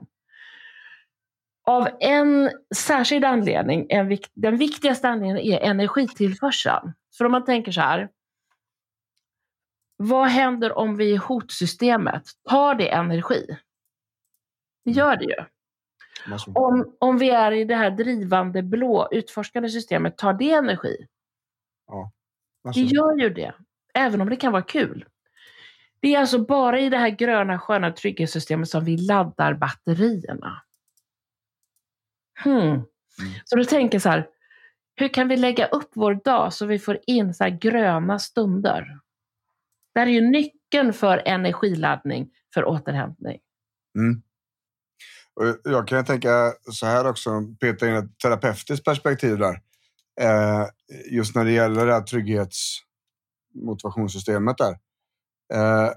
Av en särskild anledning, en, den viktigaste anledningen är energitillförseln. För om man tänker så här, vad händer om vi i hotsystemet tar det energi? Det gör det ju. Om, om vi är i det här drivande blå utforskande systemet, tar det energi? Ja. Det gör ju det, även om det kan vara kul. Det är alltså bara i det här gröna sköna trygghetssystemet som vi laddar batterierna. Hmm. Mm. Så du tänker så här, hur kan vi lägga upp vår dag så vi får in så gröna stunder? Det här är ju nyckeln för energiladdning, för återhämtning. Mm. Jag kan tänka så här också, peta in ett terapeutiskt perspektiv där. Eh, just när det gäller det här trygghetsmotivationssystemet där. Eh,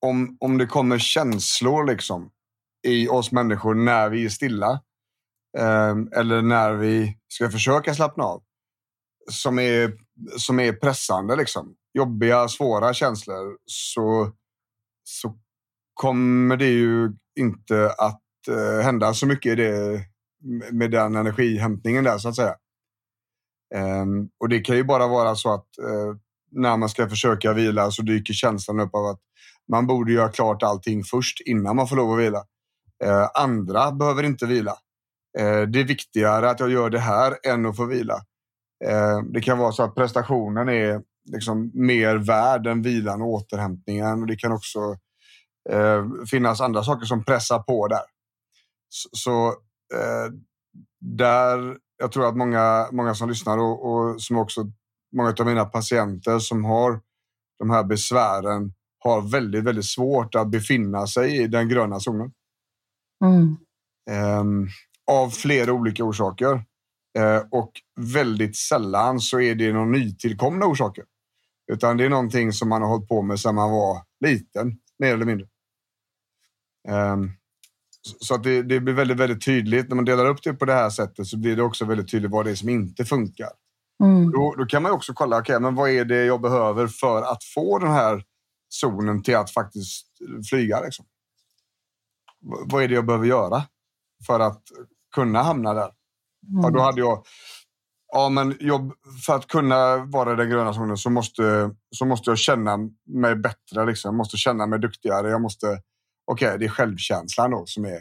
om, om det kommer känslor liksom i oss människor när vi är stilla Ehm, eller när vi ska försöka slappna av som är, som är pressande, liksom. jobbiga, svåra känslor så, så kommer det ju inte att eh, hända så mycket i det, med den energihämtningen där så att säga. Um, och det kan ju bara vara så att uh, när man ska försöka vila så dyker känslan upp av att man borde göra klart allting först innan man får lov att vila. Uh, andra behöver inte vila. Uh, det är viktigare att jag gör det här än att få vila. det kan vara så att prestationen är liksom mer värd än vilan och återhämtningen. Och det kan också eh, finnas andra saker som pressar på där. Så, eh, där, jag tror att många, många som lyssnar och, och som också många av mina patienter som har de här besvären har väldigt, väldigt svårt att befinna sig i den gröna zonen. Mm. Eh, av flera olika orsaker. Eh, och väldigt sällan så är det någon nytillkomna orsaker. Utan det är någonting som man har hållit på med sedan man var liten, mer eller mindre. Um, så att det, det, blir väldigt, väldigt tydligt. När man delar upp det på det här sättet så blir det också väldigt tydligt vad det är som inte funkar. Mm. Då, då, kan man också kolla, okay, men vad är det jag behöver för att få den här zonen till att faktiskt flyga. Liksom. Vad är det jag behöver göra för att kunna hamna där? Mm. Ja, då hade jag... Ja, men jobb, för att kunna vara den gröna zonen så måste, så måste jag känna mig bättre. Liksom. Jag måste känna mig duktigare. Jag måste... Okej, okay, det är självkänslan då som är,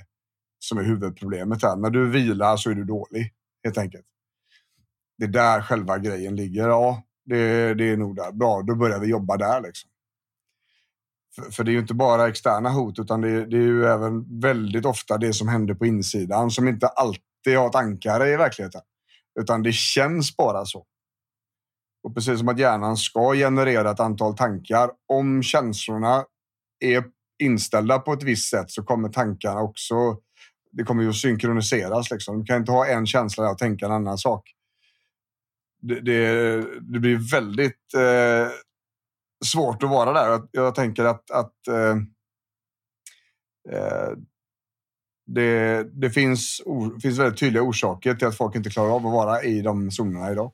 som är huvudproblemet. Här. När du vilar så är du dålig, helt enkelt. Det är där själva grejen ligger. Ja, det, det är nog där. Bra, då börjar vi jobba där. Liksom. För, för det är ju inte bara externa hot, utan det, det, är ju även väldigt ofta det som händer på insidan som inte alltid har ett ankare i verkligheten. Utan det känns bara så. Och precis som att hjärnan ska generera ett antal tankar, om känslorna är inställda på ett visst sätt så kommer tankarna också det kommer ju att synkroniseras. Liksom. Du kan inte ha en känsla och tänka en annan sak. Det, det, det blir väldigt eh, svårt att vara där. Jag, tänker att, att eh, eh, det, det finns, or, finns väldigt tydliga orsaker till att folk inte klarar av att vara i de zonerna idag.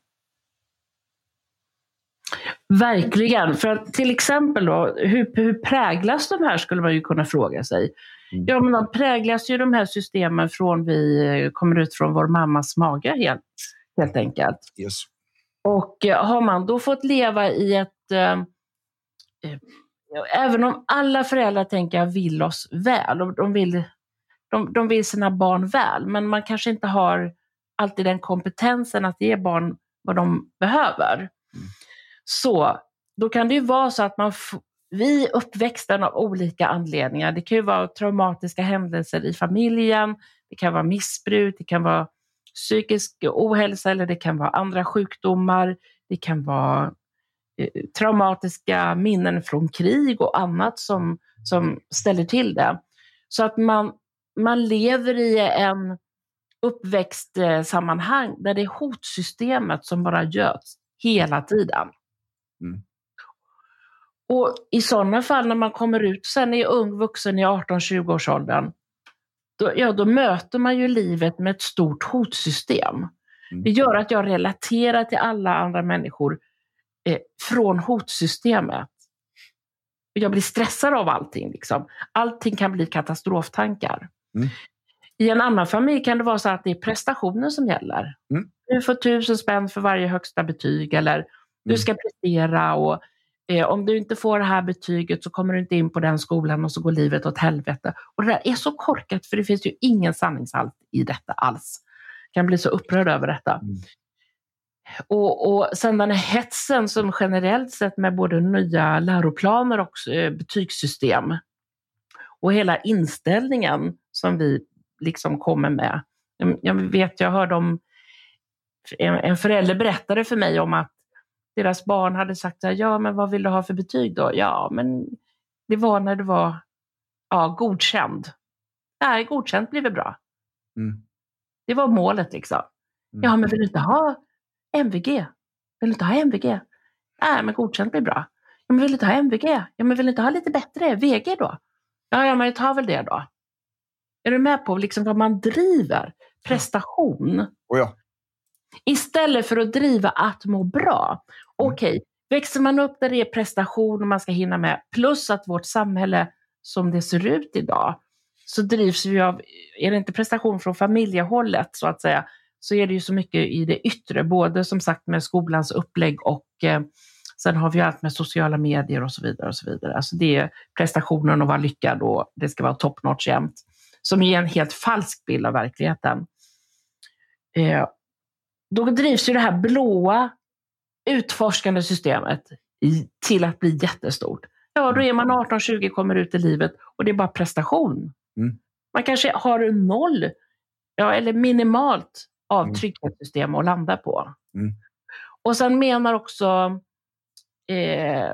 Verkligen. För att till exempel då, hur, hur präglas de här skulle man ju kunna fråga sig. Mm. Ja, men de präglas ju de här systemen från vi kommer ut från vår mammas mage helt, helt enkelt. Yes. Och eh, har man då fått leva i ett eh, Eh, även om alla föräldrar tänker jag vill oss väl, och de vill, de, de vill sina barn väl, men man kanske inte har alltid den kompetensen att ge barn vad de behöver. Mm. Så då kan det ju vara så att man vi uppväxten av olika anledningar. Det kan ju vara traumatiska händelser i familjen, det kan vara missbruk, det kan vara psykisk ohälsa eller det kan vara andra sjukdomar, det kan vara Eh, traumatiska minnen från krig och annat som, som ställer till det. Så att man, man lever i en uppväxtsammanhang där det är hotsystemet som bara göds hela tiden. Mm. Och i sådana fall när man kommer ut sen är ung vuxen i 18-20 års åldern, då, ja, då möter man ju livet med ett stort hotsystem. Mm. Det gör att jag relaterar till alla andra människor eh, från hotsystemet. Jag blir stressad av allting. Liksom. Allting kan bli katastroftankar. Mm. I en annan familj kan det vara så att det är prestationen som gäller. Mm. Du får tusen spänn för varje högsta betyg eller du mm. ska prestera och eh, om du inte får det här betyget så kommer du inte in på den skolan och så går livet åt helvete. Och det där är så korkat för det finns ju ingen sanningshalt i detta alls. Jag kan bli så upprörd över detta. Mm. Och, och sen den här hetsen som generellt sett med både nya läroplaner och eh, betygssystem och hela inställningen som vi liksom kommer med. Jag vet, jag hörde om en förälder berättade för mig om att deras barn hade sagt ja men vad vill du ha för betyg då? Ja, men det var när det var ja, godkänd. Nej, godkänt blir väl bra. Mm. Det var målet liksom. Mm. Ja, men vill du inte ha MVG. Vill du inte ha MVG? Nej, men godkänt blir bra. Ja, men vill du inte ha MVG? Ja, men vill du inte ha lite bättre? VG då? Ja, ja men jag tar väl det då. Är du med på liksom vad man driver? Prestation. Oh ja. Istället för att driva att må bra. Mm. Okej, okay. växer man upp där det är prestation och man ska hinna med, plus att vårt samhälle som det ser ut idag, så drivs vi av, är det inte prestation från familjehållet så att säga, så är det ju så mycket i det yttre, både som sagt med skolans upplägg och eh, sen har vi allt med sociala medier och så vidare. och så vidare. Alltså det är prestationen att vara lyckad och det ska vara top notch jämt, som ger en helt falsk bild av verkligheten. Eh, då drivs ju det här blåa utforskande systemet i, till att bli jättestort. Ja, då är man 18-20, kommer ut i livet och det är bara prestation. Mm. Man kanske har noll, ja, eller minimalt av mm. att landa på. Mm. Och sen menar också eh,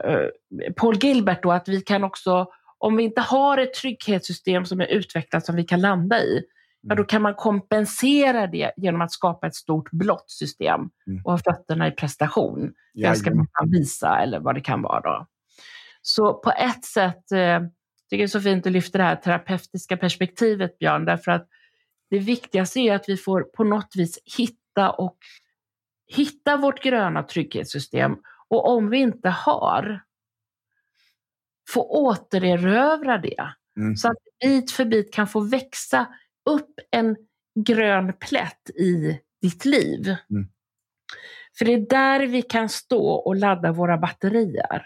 Paul Gilbert då att vi kan också, om vi inte har ett trygghetssystem som är utvecklat som vi kan landa i, ja, då mm. kan man kompensera det genom att skapa ett stort blått system mm. och ha fötterna i prestation. Ja, ska man visa eller vad det kan vara. Då. Så på ett sätt eh, tycker jag det är så fint att lyfta det här terapeutiska perspektivet, Björn, därför att det viktigaste är att vi får på något vis hitta och hitta vårt gröna trygghetssystem. Och om vi inte har, få återerövra det. Mm. Så att bit för bit kan få växa upp en grön plätt i ditt liv. Mm. För det är där vi kan stå och ladda våra batterier.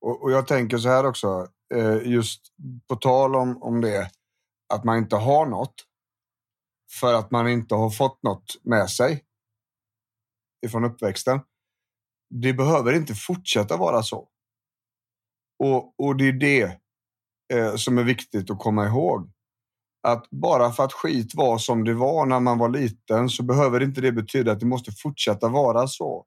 Och, och jag tänker så här också, eh, just på tal om, om det, att man inte har något för att man inte har fått något med sig ifrån uppväxten. Det behöver inte fortsätta vara så. Och, och det är det eh, som är viktigt att komma ihåg. Att bara för att skit var som det var när man var liten så behöver inte det betyda att det måste fortsätta vara så.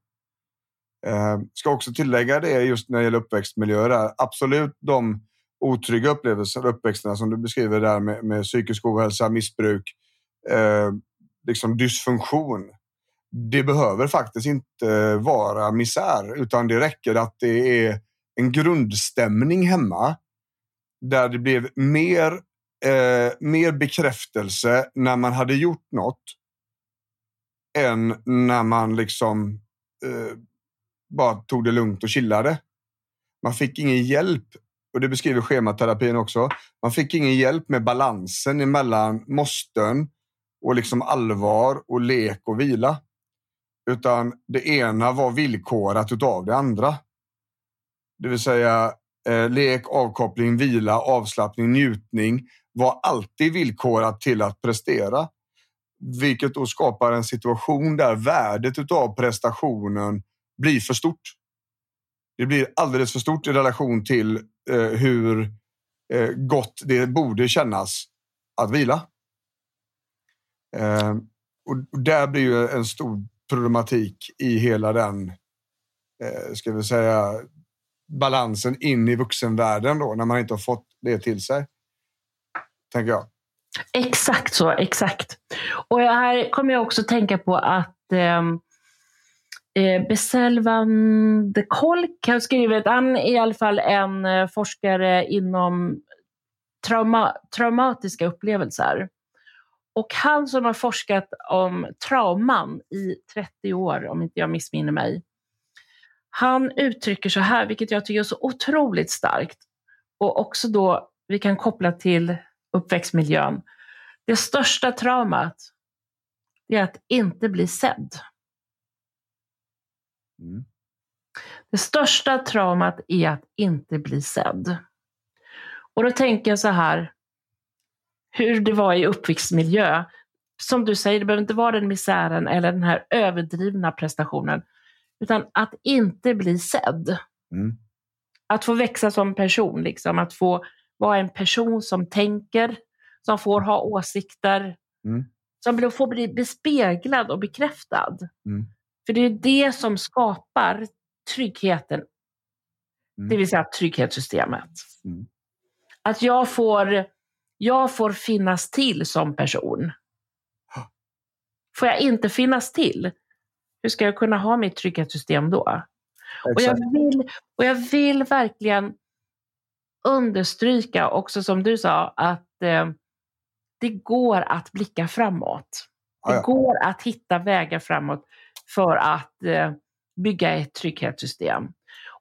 Eh, ska också tillägga det just när det gäller uppväxtmiljöer. Absolut de otrygga upplevelser, uppväxterna som du beskriver där med, med psykisk ohälsa, missbruk, eh, liksom dysfunktion. Det behöver faktiskt inte vara misär utan det räcker att det är en grundstämning hemma där det blev mer, eh, mer bekräftelse när man hade gjort något än när man liksom eh, bara tog det lugnt och chillade. Man fick ingen hjälp, och det beskriver schematerapin också. Man fick ingen hjälp med balansen emellan måsten och liksom allvar och lek och vila. Utan det ena var villkorat utav det andra. Det vill säga eh, lek, avkoppling, vila, avslappning, njutning var alltid villkorat till att prestera. Vilket då skapar en situation där värdet utav prestationen blir för stort. Det blir alldeles för stort i relation till eh, hur eh, gott det borde kännas att vila. Eh, och där blir ju en stor problematik i hela den, eh, ska vi säga, balansen in i vuxenvärlden då, när man inte har fått det till sig. Tänker jag. Exakt så, exakt. Och här kommer jag också tänka på att ehm, eh, Beselvan de Kolk har skrivit, han är i alla fall en eh, forskare inom trauma, traumatiska upplevelser. Och han som har forskat om trauman i 30 år, om inte jag missminner mig, han uttrycker så här, vilket jag tycker är så otroligt starkt, och också då vi kan koppla till uppväxtmiljön. Det största traumat är att inte bli sedd. Mm. Det största traumat är att inte bli sedd. Och då tänker jag så här, hur det var i uppväxtmiljö. Som du säger, det behöver inte vara den misären eller den här överdrivna prestationen, utan att inte bli sedd. Mm. Att få växa som person, liksom. att få vara en person som tänker, som får ha åsikter, Mm. som får bli bespeglad och bekräftad. Mm. För det är det som skapar tryggheten, Mm. det vill säga trygghetssystemet. Mm. Att jag får, jag får finnas till som person. Får jag inte finnas till, hur ska jag kunna ha mitt trygghetssystem då? Och jag, vill, och jag vill verkligen understryka också som du sa att eh, det går att blicka framåt. Det Ja, ja. går att hitta vägar framåt för att eh, bygga ett trygghetssystem.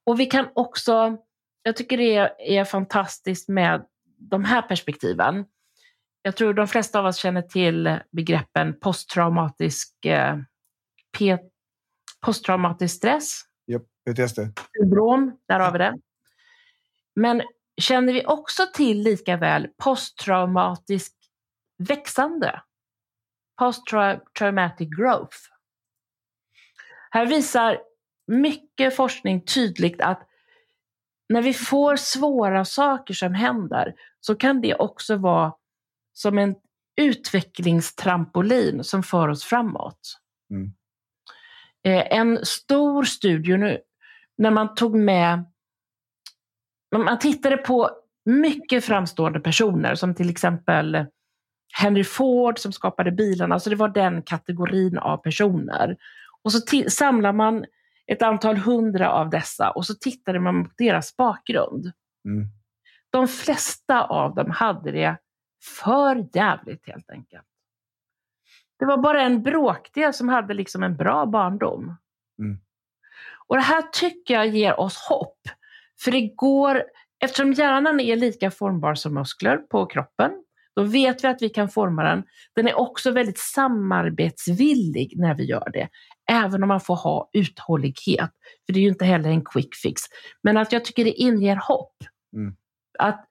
Och vi kan också, jag tycker det är, är fantastiskt med de här perspektiven. Jag tror de flesta av oss känner till begreppen posttraumatisk, eh, P, posttraumatisk stress, Japp, PTSD. syndrom, där har vi det. Men känner vi också till lika väl posttraumatisk växande? Post-traumatic growth. Här visar mycket forskning tydligt att när vi får svåra saker som händer så kan det också vara som en utvecklingstrampolin som för oss framåt. Mm. Eh, En stor studie nu, när man tog med, man tittade på mycket framstående personer som till exempel Henry Ford som skapade bilarna, så det var den kategorin av personer. Och så samlar man ett antal hundra av dessa och så tittade man på deras bakgrund. Mm. De flesta av dem hade det för jävligt helt enkelt. Det var bara en bråkdel som hade liksom en bra barndom. Mm. Och det här tycker jag ger oss hopp. För det går, eftersom hjärnan är lika formbar som muskler på kroppen, då vet vi att vi kan forma den. Den är också väldigt samarbetsvillig när vi gör det, även om man får ha uthållighet. För det är ju inte heller en quick fix. Men att jag tycker det inger hopp. Mm. Att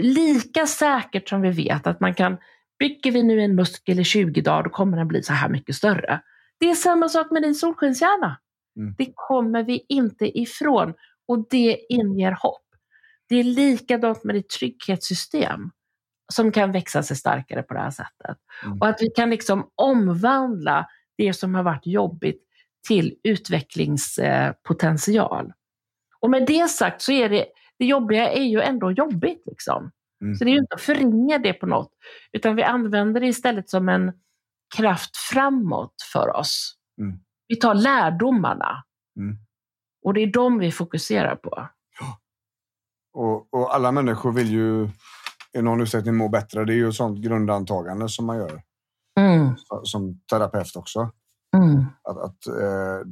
lika säkert som vi vet att man kan, bygger vi nu en muskel i 20 dagar, då kommer den bli så här mycket större. Det är samma sak med din solskenshjärna. Mm. Det kommer vi inte ifrån och det inger hopp. Det är likadant med ditt trygghetssystem som kan växa sig starkare på det här sättet. Mm. Och att vi kan liksom omvandla det som har varit jobbigt till utvecklingspotential. Och med det sagt så är det, det jobbiga är ju ändå jobbigt. Liksom. Mm. Så det är ju inte att förringa det på något, utan vi använder det istället som en kraft framåt för oss. Mm. Vi tar lärdomarna. Mm. Och det är de vi fokuserar på. Och, och alla människor vill ju i någon utsträckning må bättre. Det är ju ett sånt grundantagande som man gör Mm. som terapeut också. Mm. Att, att eh,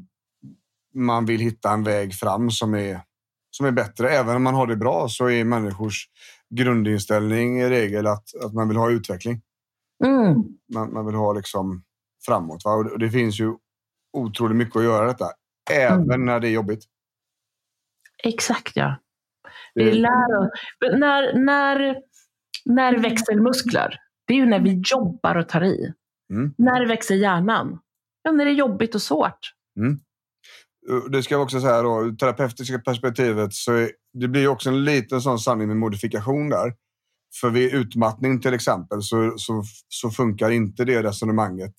man vill hitta en väg fram som är, som är bättre. Även om man har det bra så är människors grundinställning i regel att, att man vill ha utveckling. Mm. Man, man vill ha liksom framåt. Va? Och det- finns ju otroligt mycket att göra detta. Även Mm. när det är jobbigt. Exakt ja. Det- Vi lär oss. När, när, när växer muskler? Det är ju när vi jobbar och tar i. Mm. När växer hjärnan? Ja, när det är jobbigt och svårt. Det ska jag också säga då, ur terapeutiska perspektivet så är, det blir också en liten sån sanning med modifikation där. För vid utmattning till exempel så, så, så funkar inte det resonemanget.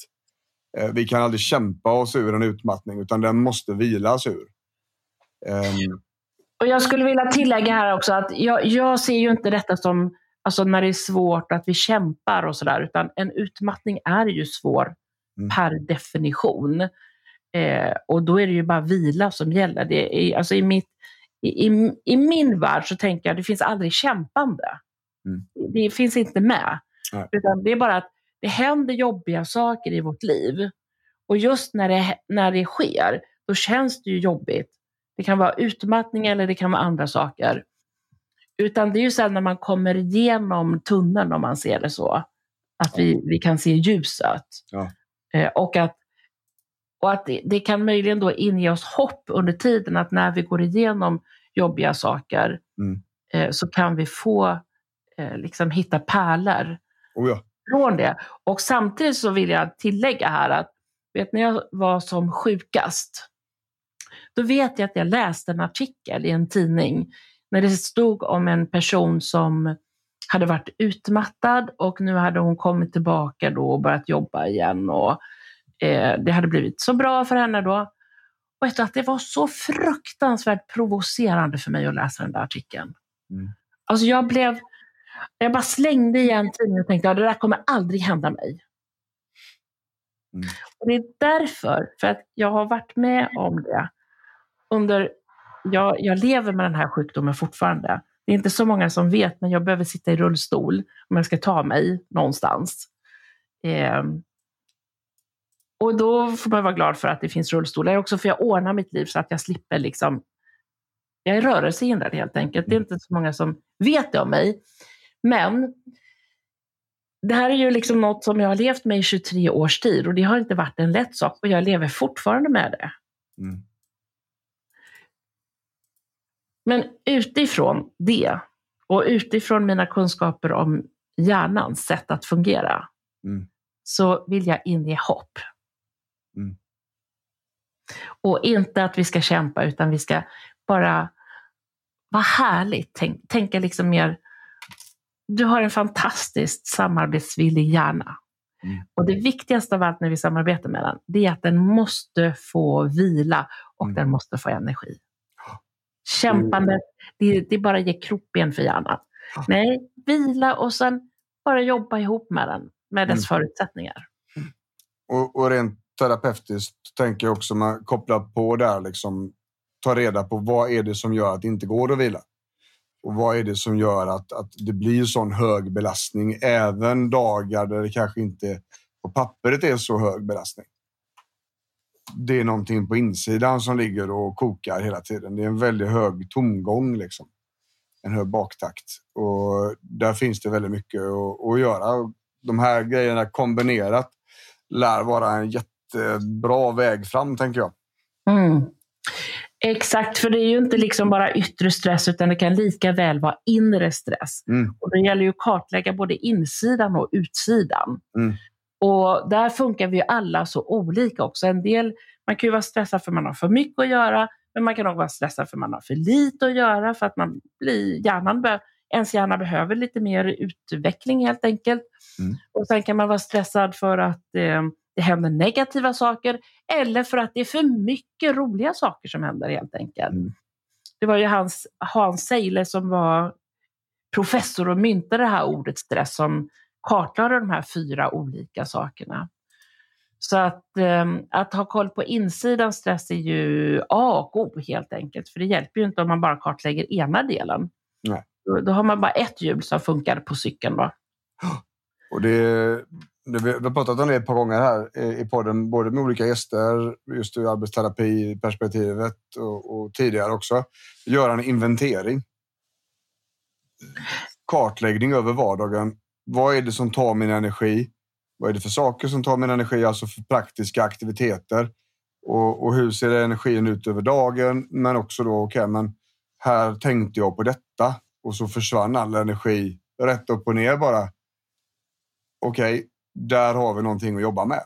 Eh, vi kan aldrig kämpa oss ur en utmattning utan den måste vilas ur. Ehm, Och jag skulle vilja tillägga här också att jag, jag ser ju inte detta som alltså när det är svårt att vi kämpar och sådär, utan en utmattning är ju svår Mm. per definition. Eh, och då är det ju bara vila som gäller. Det är, alltså i, mitt, i, i, I min värld så tänker jag att det finns aldrig kämpande. Mm. Det finns inte med. Nej. Utan det är bara att det händer jobbiga saker i vårt liv. Och just när det, när det sker, då känns det ju jobbigt. Det kan vara utmattning eller det kan vara andra saker. Utan det är ju sen när man kommer igenom tunneln, om man ser det så, att vi, vi kan se ljuset. Ja. Eh, och att, och att det, det kan möjligen då inge oss hopp under tiden att när vi går igenom jobbiga saker Mm. eh, så kan vi få eh, liksom hitta pärlor oh ja. från det. Och samtidigt så vill jag tillägga här att vet, när jag var som sjukast, då vet jag att jag läste en artikel i en tidning när det stod om en person som hade varit utmattad och nu hade hon kommit tillbaka då och börjat jobba igen. Och, eh, det hade blivit så bra för henne då. Och du, att det var så fruktansvärt provocerande för mig att läsa den där artikeln. Mm. Alltså jag blev, jag bara slängde igen tidningen och tänkte att det där kommer aldrig hända mig. Mm. Och det är därför, för att jag har varit med om det under, jag, jag lever med den här sjukdomen fortfarande. Det är inte så många som vet, men jag behöver sitta i rullstol om jag ska ta mig någonstans. Ehm, och då får man vara glad för att det finns rullstolar. Också för jag ordnar mitt liv så att jag slipper liksom... Jag är rörelsehindrad helt enkelt. Det är inte så många som vet det om mig. Men det här är ju liksom något som jag har levt med i 23 års tid och det har inte varit en lätt sak och jag lever fortfarande med det. Mm. Men utifrån det och utifrån mina kunskaper om hjärnans sätt att fungera Mm. så vill jag inge hopp. Mm. Och inte att vi ska kämpa utan vi ska bara vara härligt. Tänk, tänka liksom mer, du har en fantastiskt samarbetsvillig hjärna. Mm. Och det viktigaste av allt när vi samarbetar med den, det är att den måste få vila och Mm. den måste få energi. Kämpandet, det, det bara ger krokben för hjärnan. Ja. Nej, vila och sen bara jobba ihop med den, med dess Mm. förutsättningar. Och, och rent terapeutiskt tänker jag också man kopplar på där liksom ta reda på vad är det som gör att det inte går att vila. Och vad är det som gör att, att det blir sån hög belastning även dagar där det kanske inte på pappret är så hög belastning. Det är någonting på insidan som ligger och kokar hela tiden. Det är en väldigt hög tomgång liksom. en hög baktakt. Och där finns det väldigt mycket att, att göra. De här grejerna kombinerat lär vara en jättebra väg fram, tänker jag. Mm. Exakt, för det är ju inte liksom bara yttre stress utan det kan lika väl vara inre stress. Mm. Och det gäller ju att kartlägga både insidan och utsidan. Mm. Och där funkar vi alla så olika också. En del, man kan ju vara stressad för man har för mycket att göra, men man kan också vara stressad för man har för lite att göra, för att man blir, hjärnan be, ens hjärna behöver lite mer utveckling helt enkelt. Mm. Och sen kan man vara stressad för att eh, det händer negativa saker eller för att det är för mycket roliga saker som händer helt enkelt. Mm. Det var ju hans, Hans Seile som var professor och myntade det här ordet stress som kartlade de här fyra olika sakerna. Så att, eh, att ha koll på insidan stress är ju A och O helt enkelt. För det hjälper ju inte om man bara kartlägger ena delen. Nej. Då, då har man bara ett hjul som funkar på cykeln. Då. Och det, det, vi har pratat om det ett par gånger här i podden, både med olika gäster, just ur arbetsterapi-perspektivet och, och tidigare också. Göra en inventering. Kartläggning över vardagen. Vad är det som tar min energi? Vad är det för saker som tar min energi, alltså för praktiska aktiviteter? Och, och hur ser energin ut över dagen? Men också då, okej, okay, men här tänkte jag på detta och så försvann all energi rätt upp och ner bara. Okej, okay, där har vi någonting att jobba med.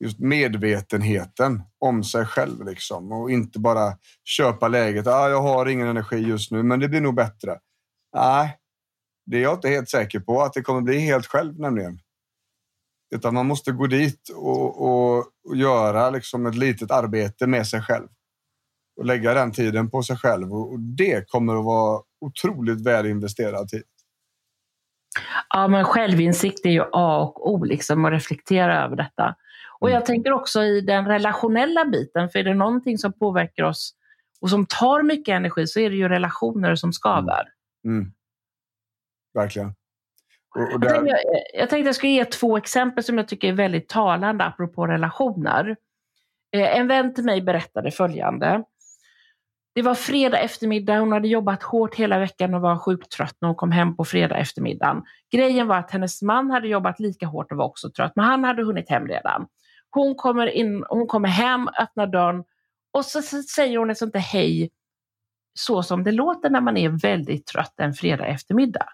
Just medvetenheten om sig själv liksom och inte bara köpa läget. Ah, jag har ingen energi just nu, men det blir nog bättre. Nej, det är jag inte helt säker på att det kommer bli helt själv nämligen. Utan man måste gå dit och, och, och göra liksom ett litet arbete med sig själv. Och lägga den tiden på sig själv. Och, det kommer att vara otroligt väl investerad tid. Ja, men självinsikt är ju A och O, liksom, att reflektera över detta. Och jag tänker också i den relationella biten, för är det någonting som påverkar oss och som tar mycket energi så är det ju relationer som skaver. Mm. Verkligen. Och, och Jag, där, tänkte, jag tänkte jag skulle ge två exempel som jag tycker är väldigt talande apropå relationer. Eh, En vän till mig berättade följande. Det var fredag eftermiddag, hon hade jobbat hårt hela veckan och var sjukt trött när hon kom hem på fredag eftermiddagen. Grejen var att hennes man hade jobbat lika hårt och var också trött, men han hade hunnit hem redan. Hon kommer, in, hon kommer hem, öppnar dörren och så säger hon ett sånt där hej, så som det låter när man är väldigt trött en fredag eftermiddag.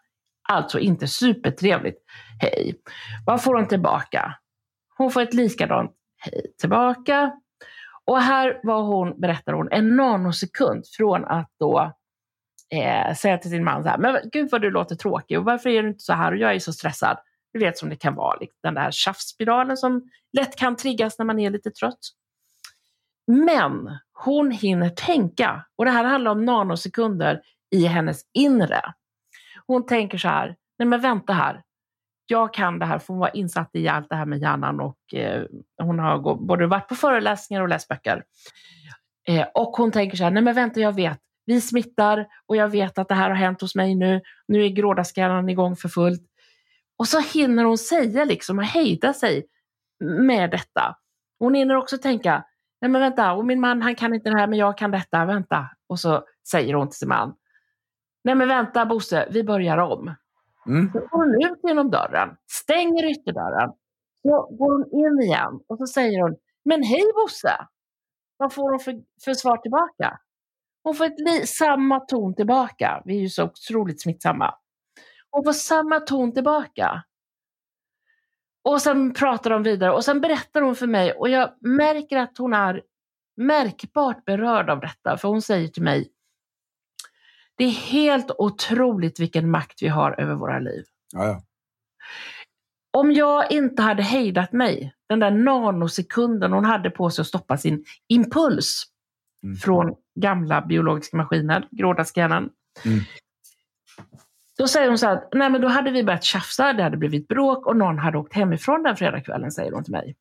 Alltså inte supertrevligt hej. Vad får hon tillbaka? Hon får ett likadant hej tillbaka. Och här var hon, berättar hon, en nanosekund från att då eh, säga till sin man så här, men gud vad du låter tråkig och varför är du inte så här och jag är så stressad. Du vet som det kan vara, liksom, den där tjafsspiralen som lätt kan triggas när man är lite trött. Men hon hinner tänka och det här handlar om nanosekunder i hennes inre. Hon tänker så här, nej men vänta här, jag kan det här, för hon var insatt i allt det här med hjärnan och eh, hon har både varit på föreläsningar och läst böcker. Eh, och hon tänker så här, nej men vänta jag vet, vi smittar och jag vet att det här har hänt hos mig nu, nu är grådaskallan igång för fullt. Och så hinner hon säga liksom och hejda sig med detta. Hon hinner också tänka, nej men vänta, och min man han kan inte det här men jag kan detta, vänta. Och så säger hon till sin man, nej men vänta Bosse, vi börjar om. mm, Så går hon ut genom dörren, stänger ytterdörren, så går hon in igen och så säger hon, men hej Bosse! Vad får hon för, för svar tillbaka? Hon får ett samma ton tillbaka. Vi är ju så otroligt smittsamma. Hon får samma ton tillbaka. Och sen pratar de vidare och sen berättar hon för mig och jag märker att hon är märkbart berörd av detta. För hon säger till mig, det är helt otroligt vilken makt vi har över våra liv. ja, ja. Om jag inte hade hejdat mig, den där nanosekunden hon hade på sig att stoppa sin impuls Mm. från gamla biologiska maskiner, grådaskhjärnan. Mm. Då säger hon så här, nej men då hade vi börjat tjafsa, det hade blivit bråk och någon hade åkt hemifrån den fredagskvällen, säger hon till mig.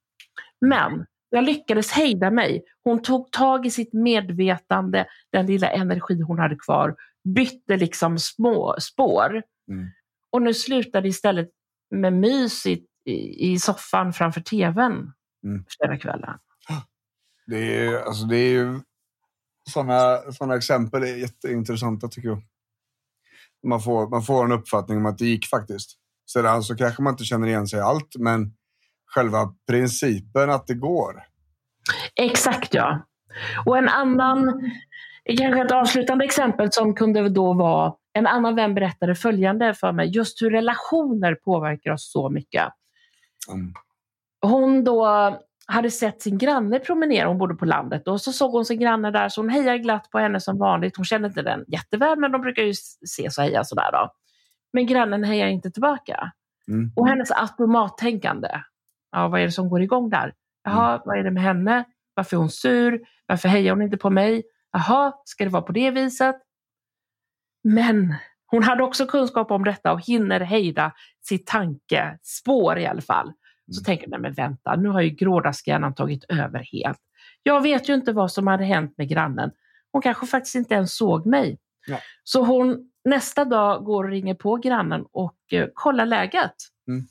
Men jag lyckades hejda mig. Hon tog tag i sitt medvetande, den lilla energi hon hade kvar, bytte liksom små spår. Mm. Och nu slutade istället med mys i, i, i soffan framför tvn Mm. fredagskvällen. Det är, alltså det är ju sådana såna exempel är jätteintressanta tycker jag. Man får, man får en uppfattning om att det gick faktiskt. Sedan så kanske man inte känner igen sig i allt, men själva principen att det går. Exakt ja. Och en annan, kanske ett avslutande exempel som kunde då vara, en annan vän berättade följande för mig, just hur relationer påverkar oss så mycket. Mm. Hon då hade sett sin granne promenera, hon bodde på landet, och så såg hon sin granne där, så hon hejade glatt på henne som vanligt. Hon kände inte den jätteväl, men de brukar ju ses och heja sådär då. Men grannen hejar inte tillbaka. Mm. Och hennes automattänkande, ja vad är det som går igång där? Jaha, vad är det med henne? Varför är hon sur? Varför hejar hon inte på mig? Jaha, ska det vara på det viset? Men hon hade också kunskap om detta och hinner hejda sitt tankespår i alla fall. Så Mm. tänker jag, nej men vänta, nu har ju grådaskhjärnan tagit över helt. Jag vet ju inte vad som hade hänt med grannen. Hon kanske faktiskt inte ens såg mig. Ja. Så hon nästa dag går och ringer på grannen och eh, kollar läget. Mm.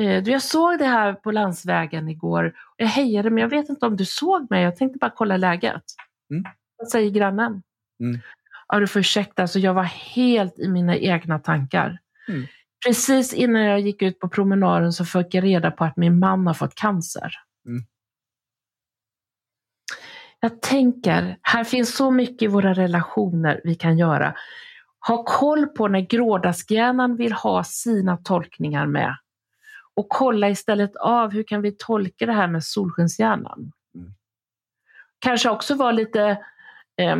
Eh, du, jag såg det här på landsvägen igår. Jag hejade men jag vet inte om du såg mig. Jag tänkte bara kolla läget. Mm. Vad säger grannen? Mm. Ja, du får ursäkta, alltså jag var helt i mina egna tankar. Mm. Precis innan jag gick ut på promenaden så fick jag reda på att min man har fått cancer. Mm. Jag tänker, här finns så mycket i våra relationer vi kan göra. Ha koll på när grådaskhjärnan vill ha sina tolkningar med. Och kolla istället av hur kan vi tolka det här med solskenshjärnan. Mm. Kanske också vara lite eh,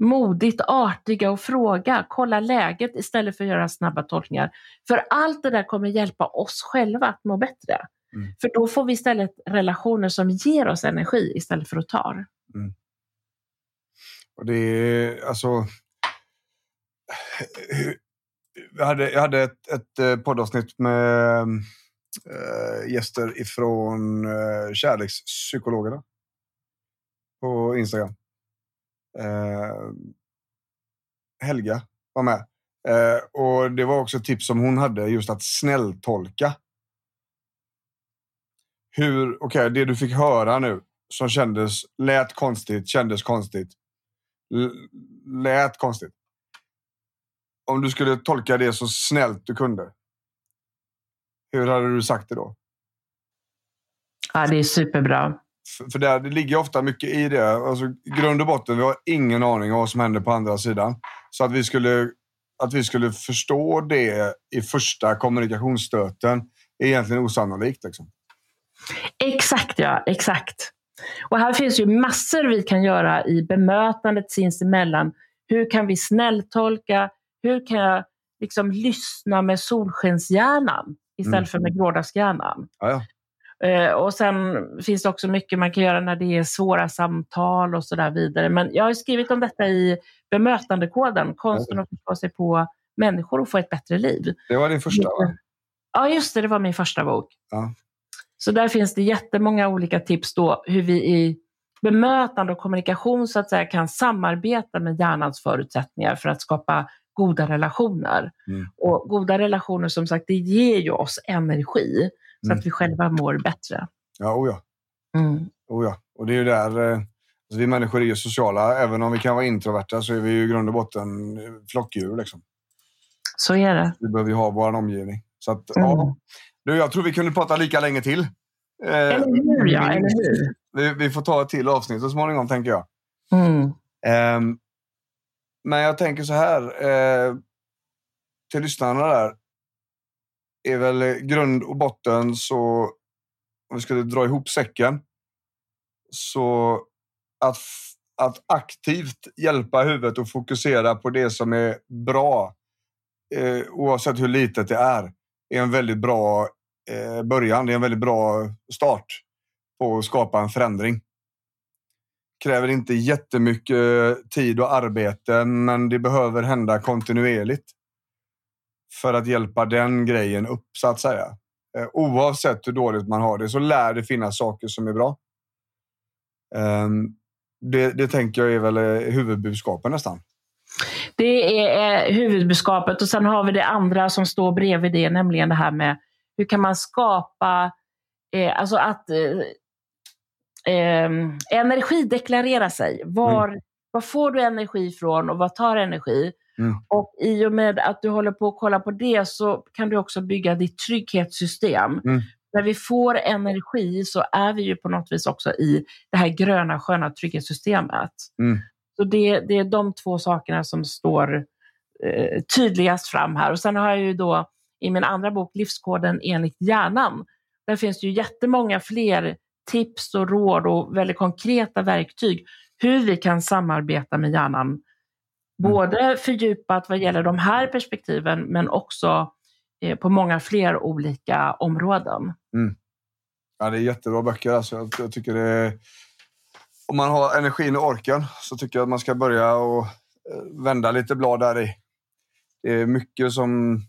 modigt artiga och fråga, kolla läget istället för att göra snabba tolkningar. För allt det där kommer hjälpa oss själva att må bättre. Mm. För då får vi istället relationer som ger oss energi istället för att ta. Och det är alltså... Jag hade, jag hade ett, ett eh, poddavsnitt med äh, gäster ifrån äh, kärlekspsykologerna på Instagram. Eh, Helga var med. Eh, och Det var också ett tips som hon hade, just att snälltolka. Hur, okej, det du fick höra nu som kändes, lät konstigt, kändes konstigt. L- lät konstigt. Om du skulle tolka det så snällt du kunde. Hur hade du sagt det då? Ja, det är superbra. För, där, det ligger ofta mycket i det. Alltså, grund och botten, vi har ingen aning om vad som händer på andra sidan. Så att vi skulle, att vi skulle förstå det i första kommunikationsstöten är egentligen osannolikt. Liksom. Exakt ja, exakt. Och här finns ju massor vi kan göra i bemötandet sinsemellan. Hur kan vi snälltolka? Hur kan jag liksom lyssna med solskenshjärnan istället Mm. för med grådaskhjärnan? Ja, ja. Eh, och sen finns det också mycket man kan göra när det är svåra samtal och så där vidare. Men jag har skrivit om detta i bemötandekoden, konsten att förstå sig på människor och få ett bättre liv. Det var din första va? Ja, just det, det var min första bok. Ja. Så där finns det jättemånga olika tips då hur vi i bemötande och kommunikation så att säga kan samarbeta med hjärnans förutsättningar för att skapa goda relationer. Mm. Och goda relationer som sagt, det ger ju oss energi så Mm. att vi själva mår bättre. Ja, oh ja. Mm. Oh ja. Och det är ju där... eh, Alltså vi människor är ju sociala. Även om vi kan vara introverta så är vi ju i grund och botten eh, flockdjur. Liksom. Så är det. Vi behöver ju ha vår omgivning. Så att, Mm. ja. Du, jag tror vi kunde prata lika länge till. Eh, Eller hur, ja, eller hur? vi, vi får ta ett till avsnitt så småningom, tänker jag. Mm. Ehm, men jag tänker så här. Eh, till lyssnarna där. Är väl grund och botten så... Om vi skulle dra ihop säcken. Så att, att aktivt hjälpa huvudet och fokusera på det som är bra. Eh, oavsett hur litet det är. Är en väldigt bra eh, början. Det är en väldigt bra start på att skapa en förändring kräver inte jättemycket tid och arbete, men det behöver hända kontinuerligt för att hjälpa den grejen upp, så att säga. Eh, Oavsett hur dåligt man har det så lär det finnas saker som är bra. Ehm, Det, det tänker jag är väl eh, huvudbudskapen nästan. Det är eh, huvudbudskapet och sen har vi det andra som står bredvid det, nämligen det här med hur kan man skapa, eh, alltså att eh, eh, energideklarera sig. Var, var får du energi ifrån och vad tar energi? Mm. Och i och med att du håller på att kolla på det så kan du också bygga ditt trygghetssystem. Mm. När vi får energi så är vi ju på något vis också i det här gröna sköna trygghetssystemet. Mm. Så det, det är de två sakerna som står eh, tydligast fram här. Och sen har jag ju då i min andra bok Livskoden enligt hjärnan. Där finns det ju jättemånga fler tips och råd och väldigt konkreta verktyg hur vi kan samarbeta med hjärnan. Både fördjupat vad gäller de här perspektiven men också eh, på många fler olika områden. Ja, det är jättebra böcker. Alltså. Jag, jag tycker det. Om man har energin och orken så tycker jag att man ska börja och eh, vända lite blad där i. Det är mycket som...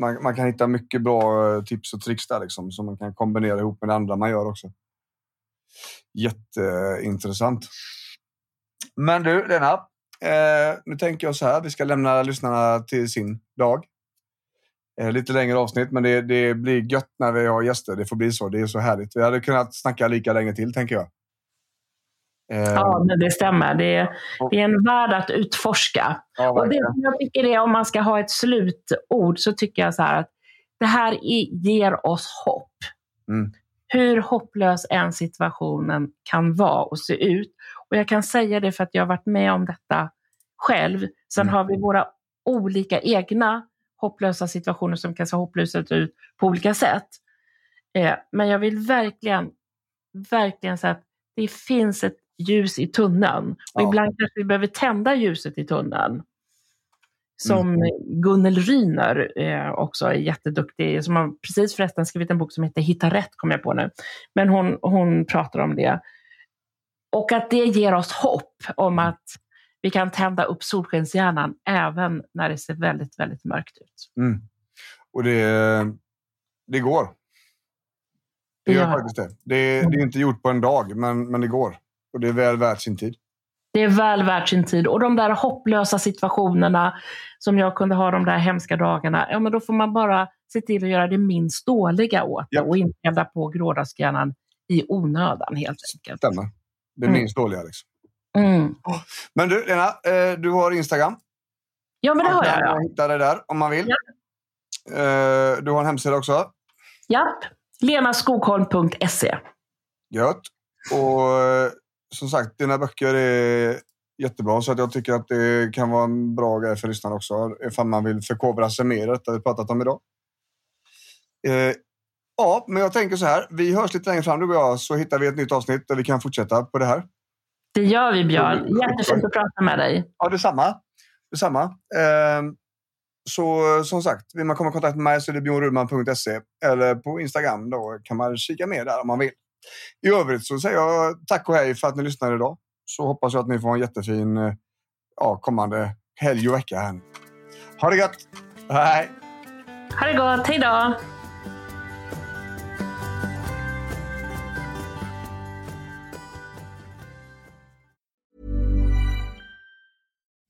Man, man kan hitta mycket bra eh, tips och tricks där liksom, som man kan kombinera ihop med det andra man gör också. Jätteintressant. Men du, Lena. Eh, nu tänker jag så här. Vi ska lämna lyssnarna till sin dag. Eh, lite längre avsnitt, men det, det blir gött när vi har gäster. Det får bli så. Det är så härligt. Vi hade kunnat snacka lika länge till, tänker jag. Eh, Ja, men det stämmer. Det är, det är en värld att utforska. ja, Och det som jag tycker är, om man ska ha ett slutord, så tycker jag så här att det här ger oss hopp. Mm. Hur hopplös en situationen kan vara och se ut. Och jag kan säga det för att jag har varit med om detta själv. Sen Mm. har vi våra olika egna hopplösa situationer som kan se hopplösa ut på olika sätt. Eh, men jag vill verkligen, verkligen säga att det finns ett ljus i tunneln. Och Ja. ibland kanske vi behöver tända ljuset i tunneln. Som Gunnel Ryner eh, också är jätteduktig, som har precis förresten skrivit en bok som heter Hitta rätt, kommer jag på nu. Men hon, hon pratar om det. Och att det ger oss hopp om att vi kan tända upp solskenshjärnan även när det ser väldigt, väldigt mörkt ut. Mm. Och det, det går. Det gör det. faktiskt det. Det, det är inte gjort på en dag, men, men det går. Och det är väl värt sin tid. Det är väl värt sin tid. Och de där hopplösa situationerna som jag kunde ha de där hemska dagarna, ja men då får man bara se till att göra det minst dåliga åt det Ja. och inte elda på grådaskhjärnan i onödan helt enkelt. Stämmer. Det Mm. minst dåliga. Liksom. Mm. Men du, Lena, eh, du har Instagram. Ja men det har Man jag. kan Ja. hitta dig där om man vill. Eh, du har en hemsida också. Japp. lenaskogholm.se. Gött. Och eh, som sagt, dina böcker är jättebra. Så att jag tycker att det kan vara en bra grej för lyssnarna också. Ifall man vill förkovra sig mer i detta vi pratat om idag. Ja, men jag tänker så här. Vi hörs lite längre fram du och jag så hittar vi ett nytt avsnitt där vi kan fortsätta på det här. Det gör vi Björn. Mm. Jättefint att prata med dig. Ja, detsamma. detsamma. Eh, så som sagt, vill man komma i kontakt med mig så är det bjornrudman.se eller på Instagram då kan man kika mer där om man vill. I övrigt så säger jag tack och hej för att ni lyssnade idag. Så hoppas jag att ni får en jättefin eh, ja, kommande helg och vecka här. Ha det gött! Hej! Ha det gott. Hej då!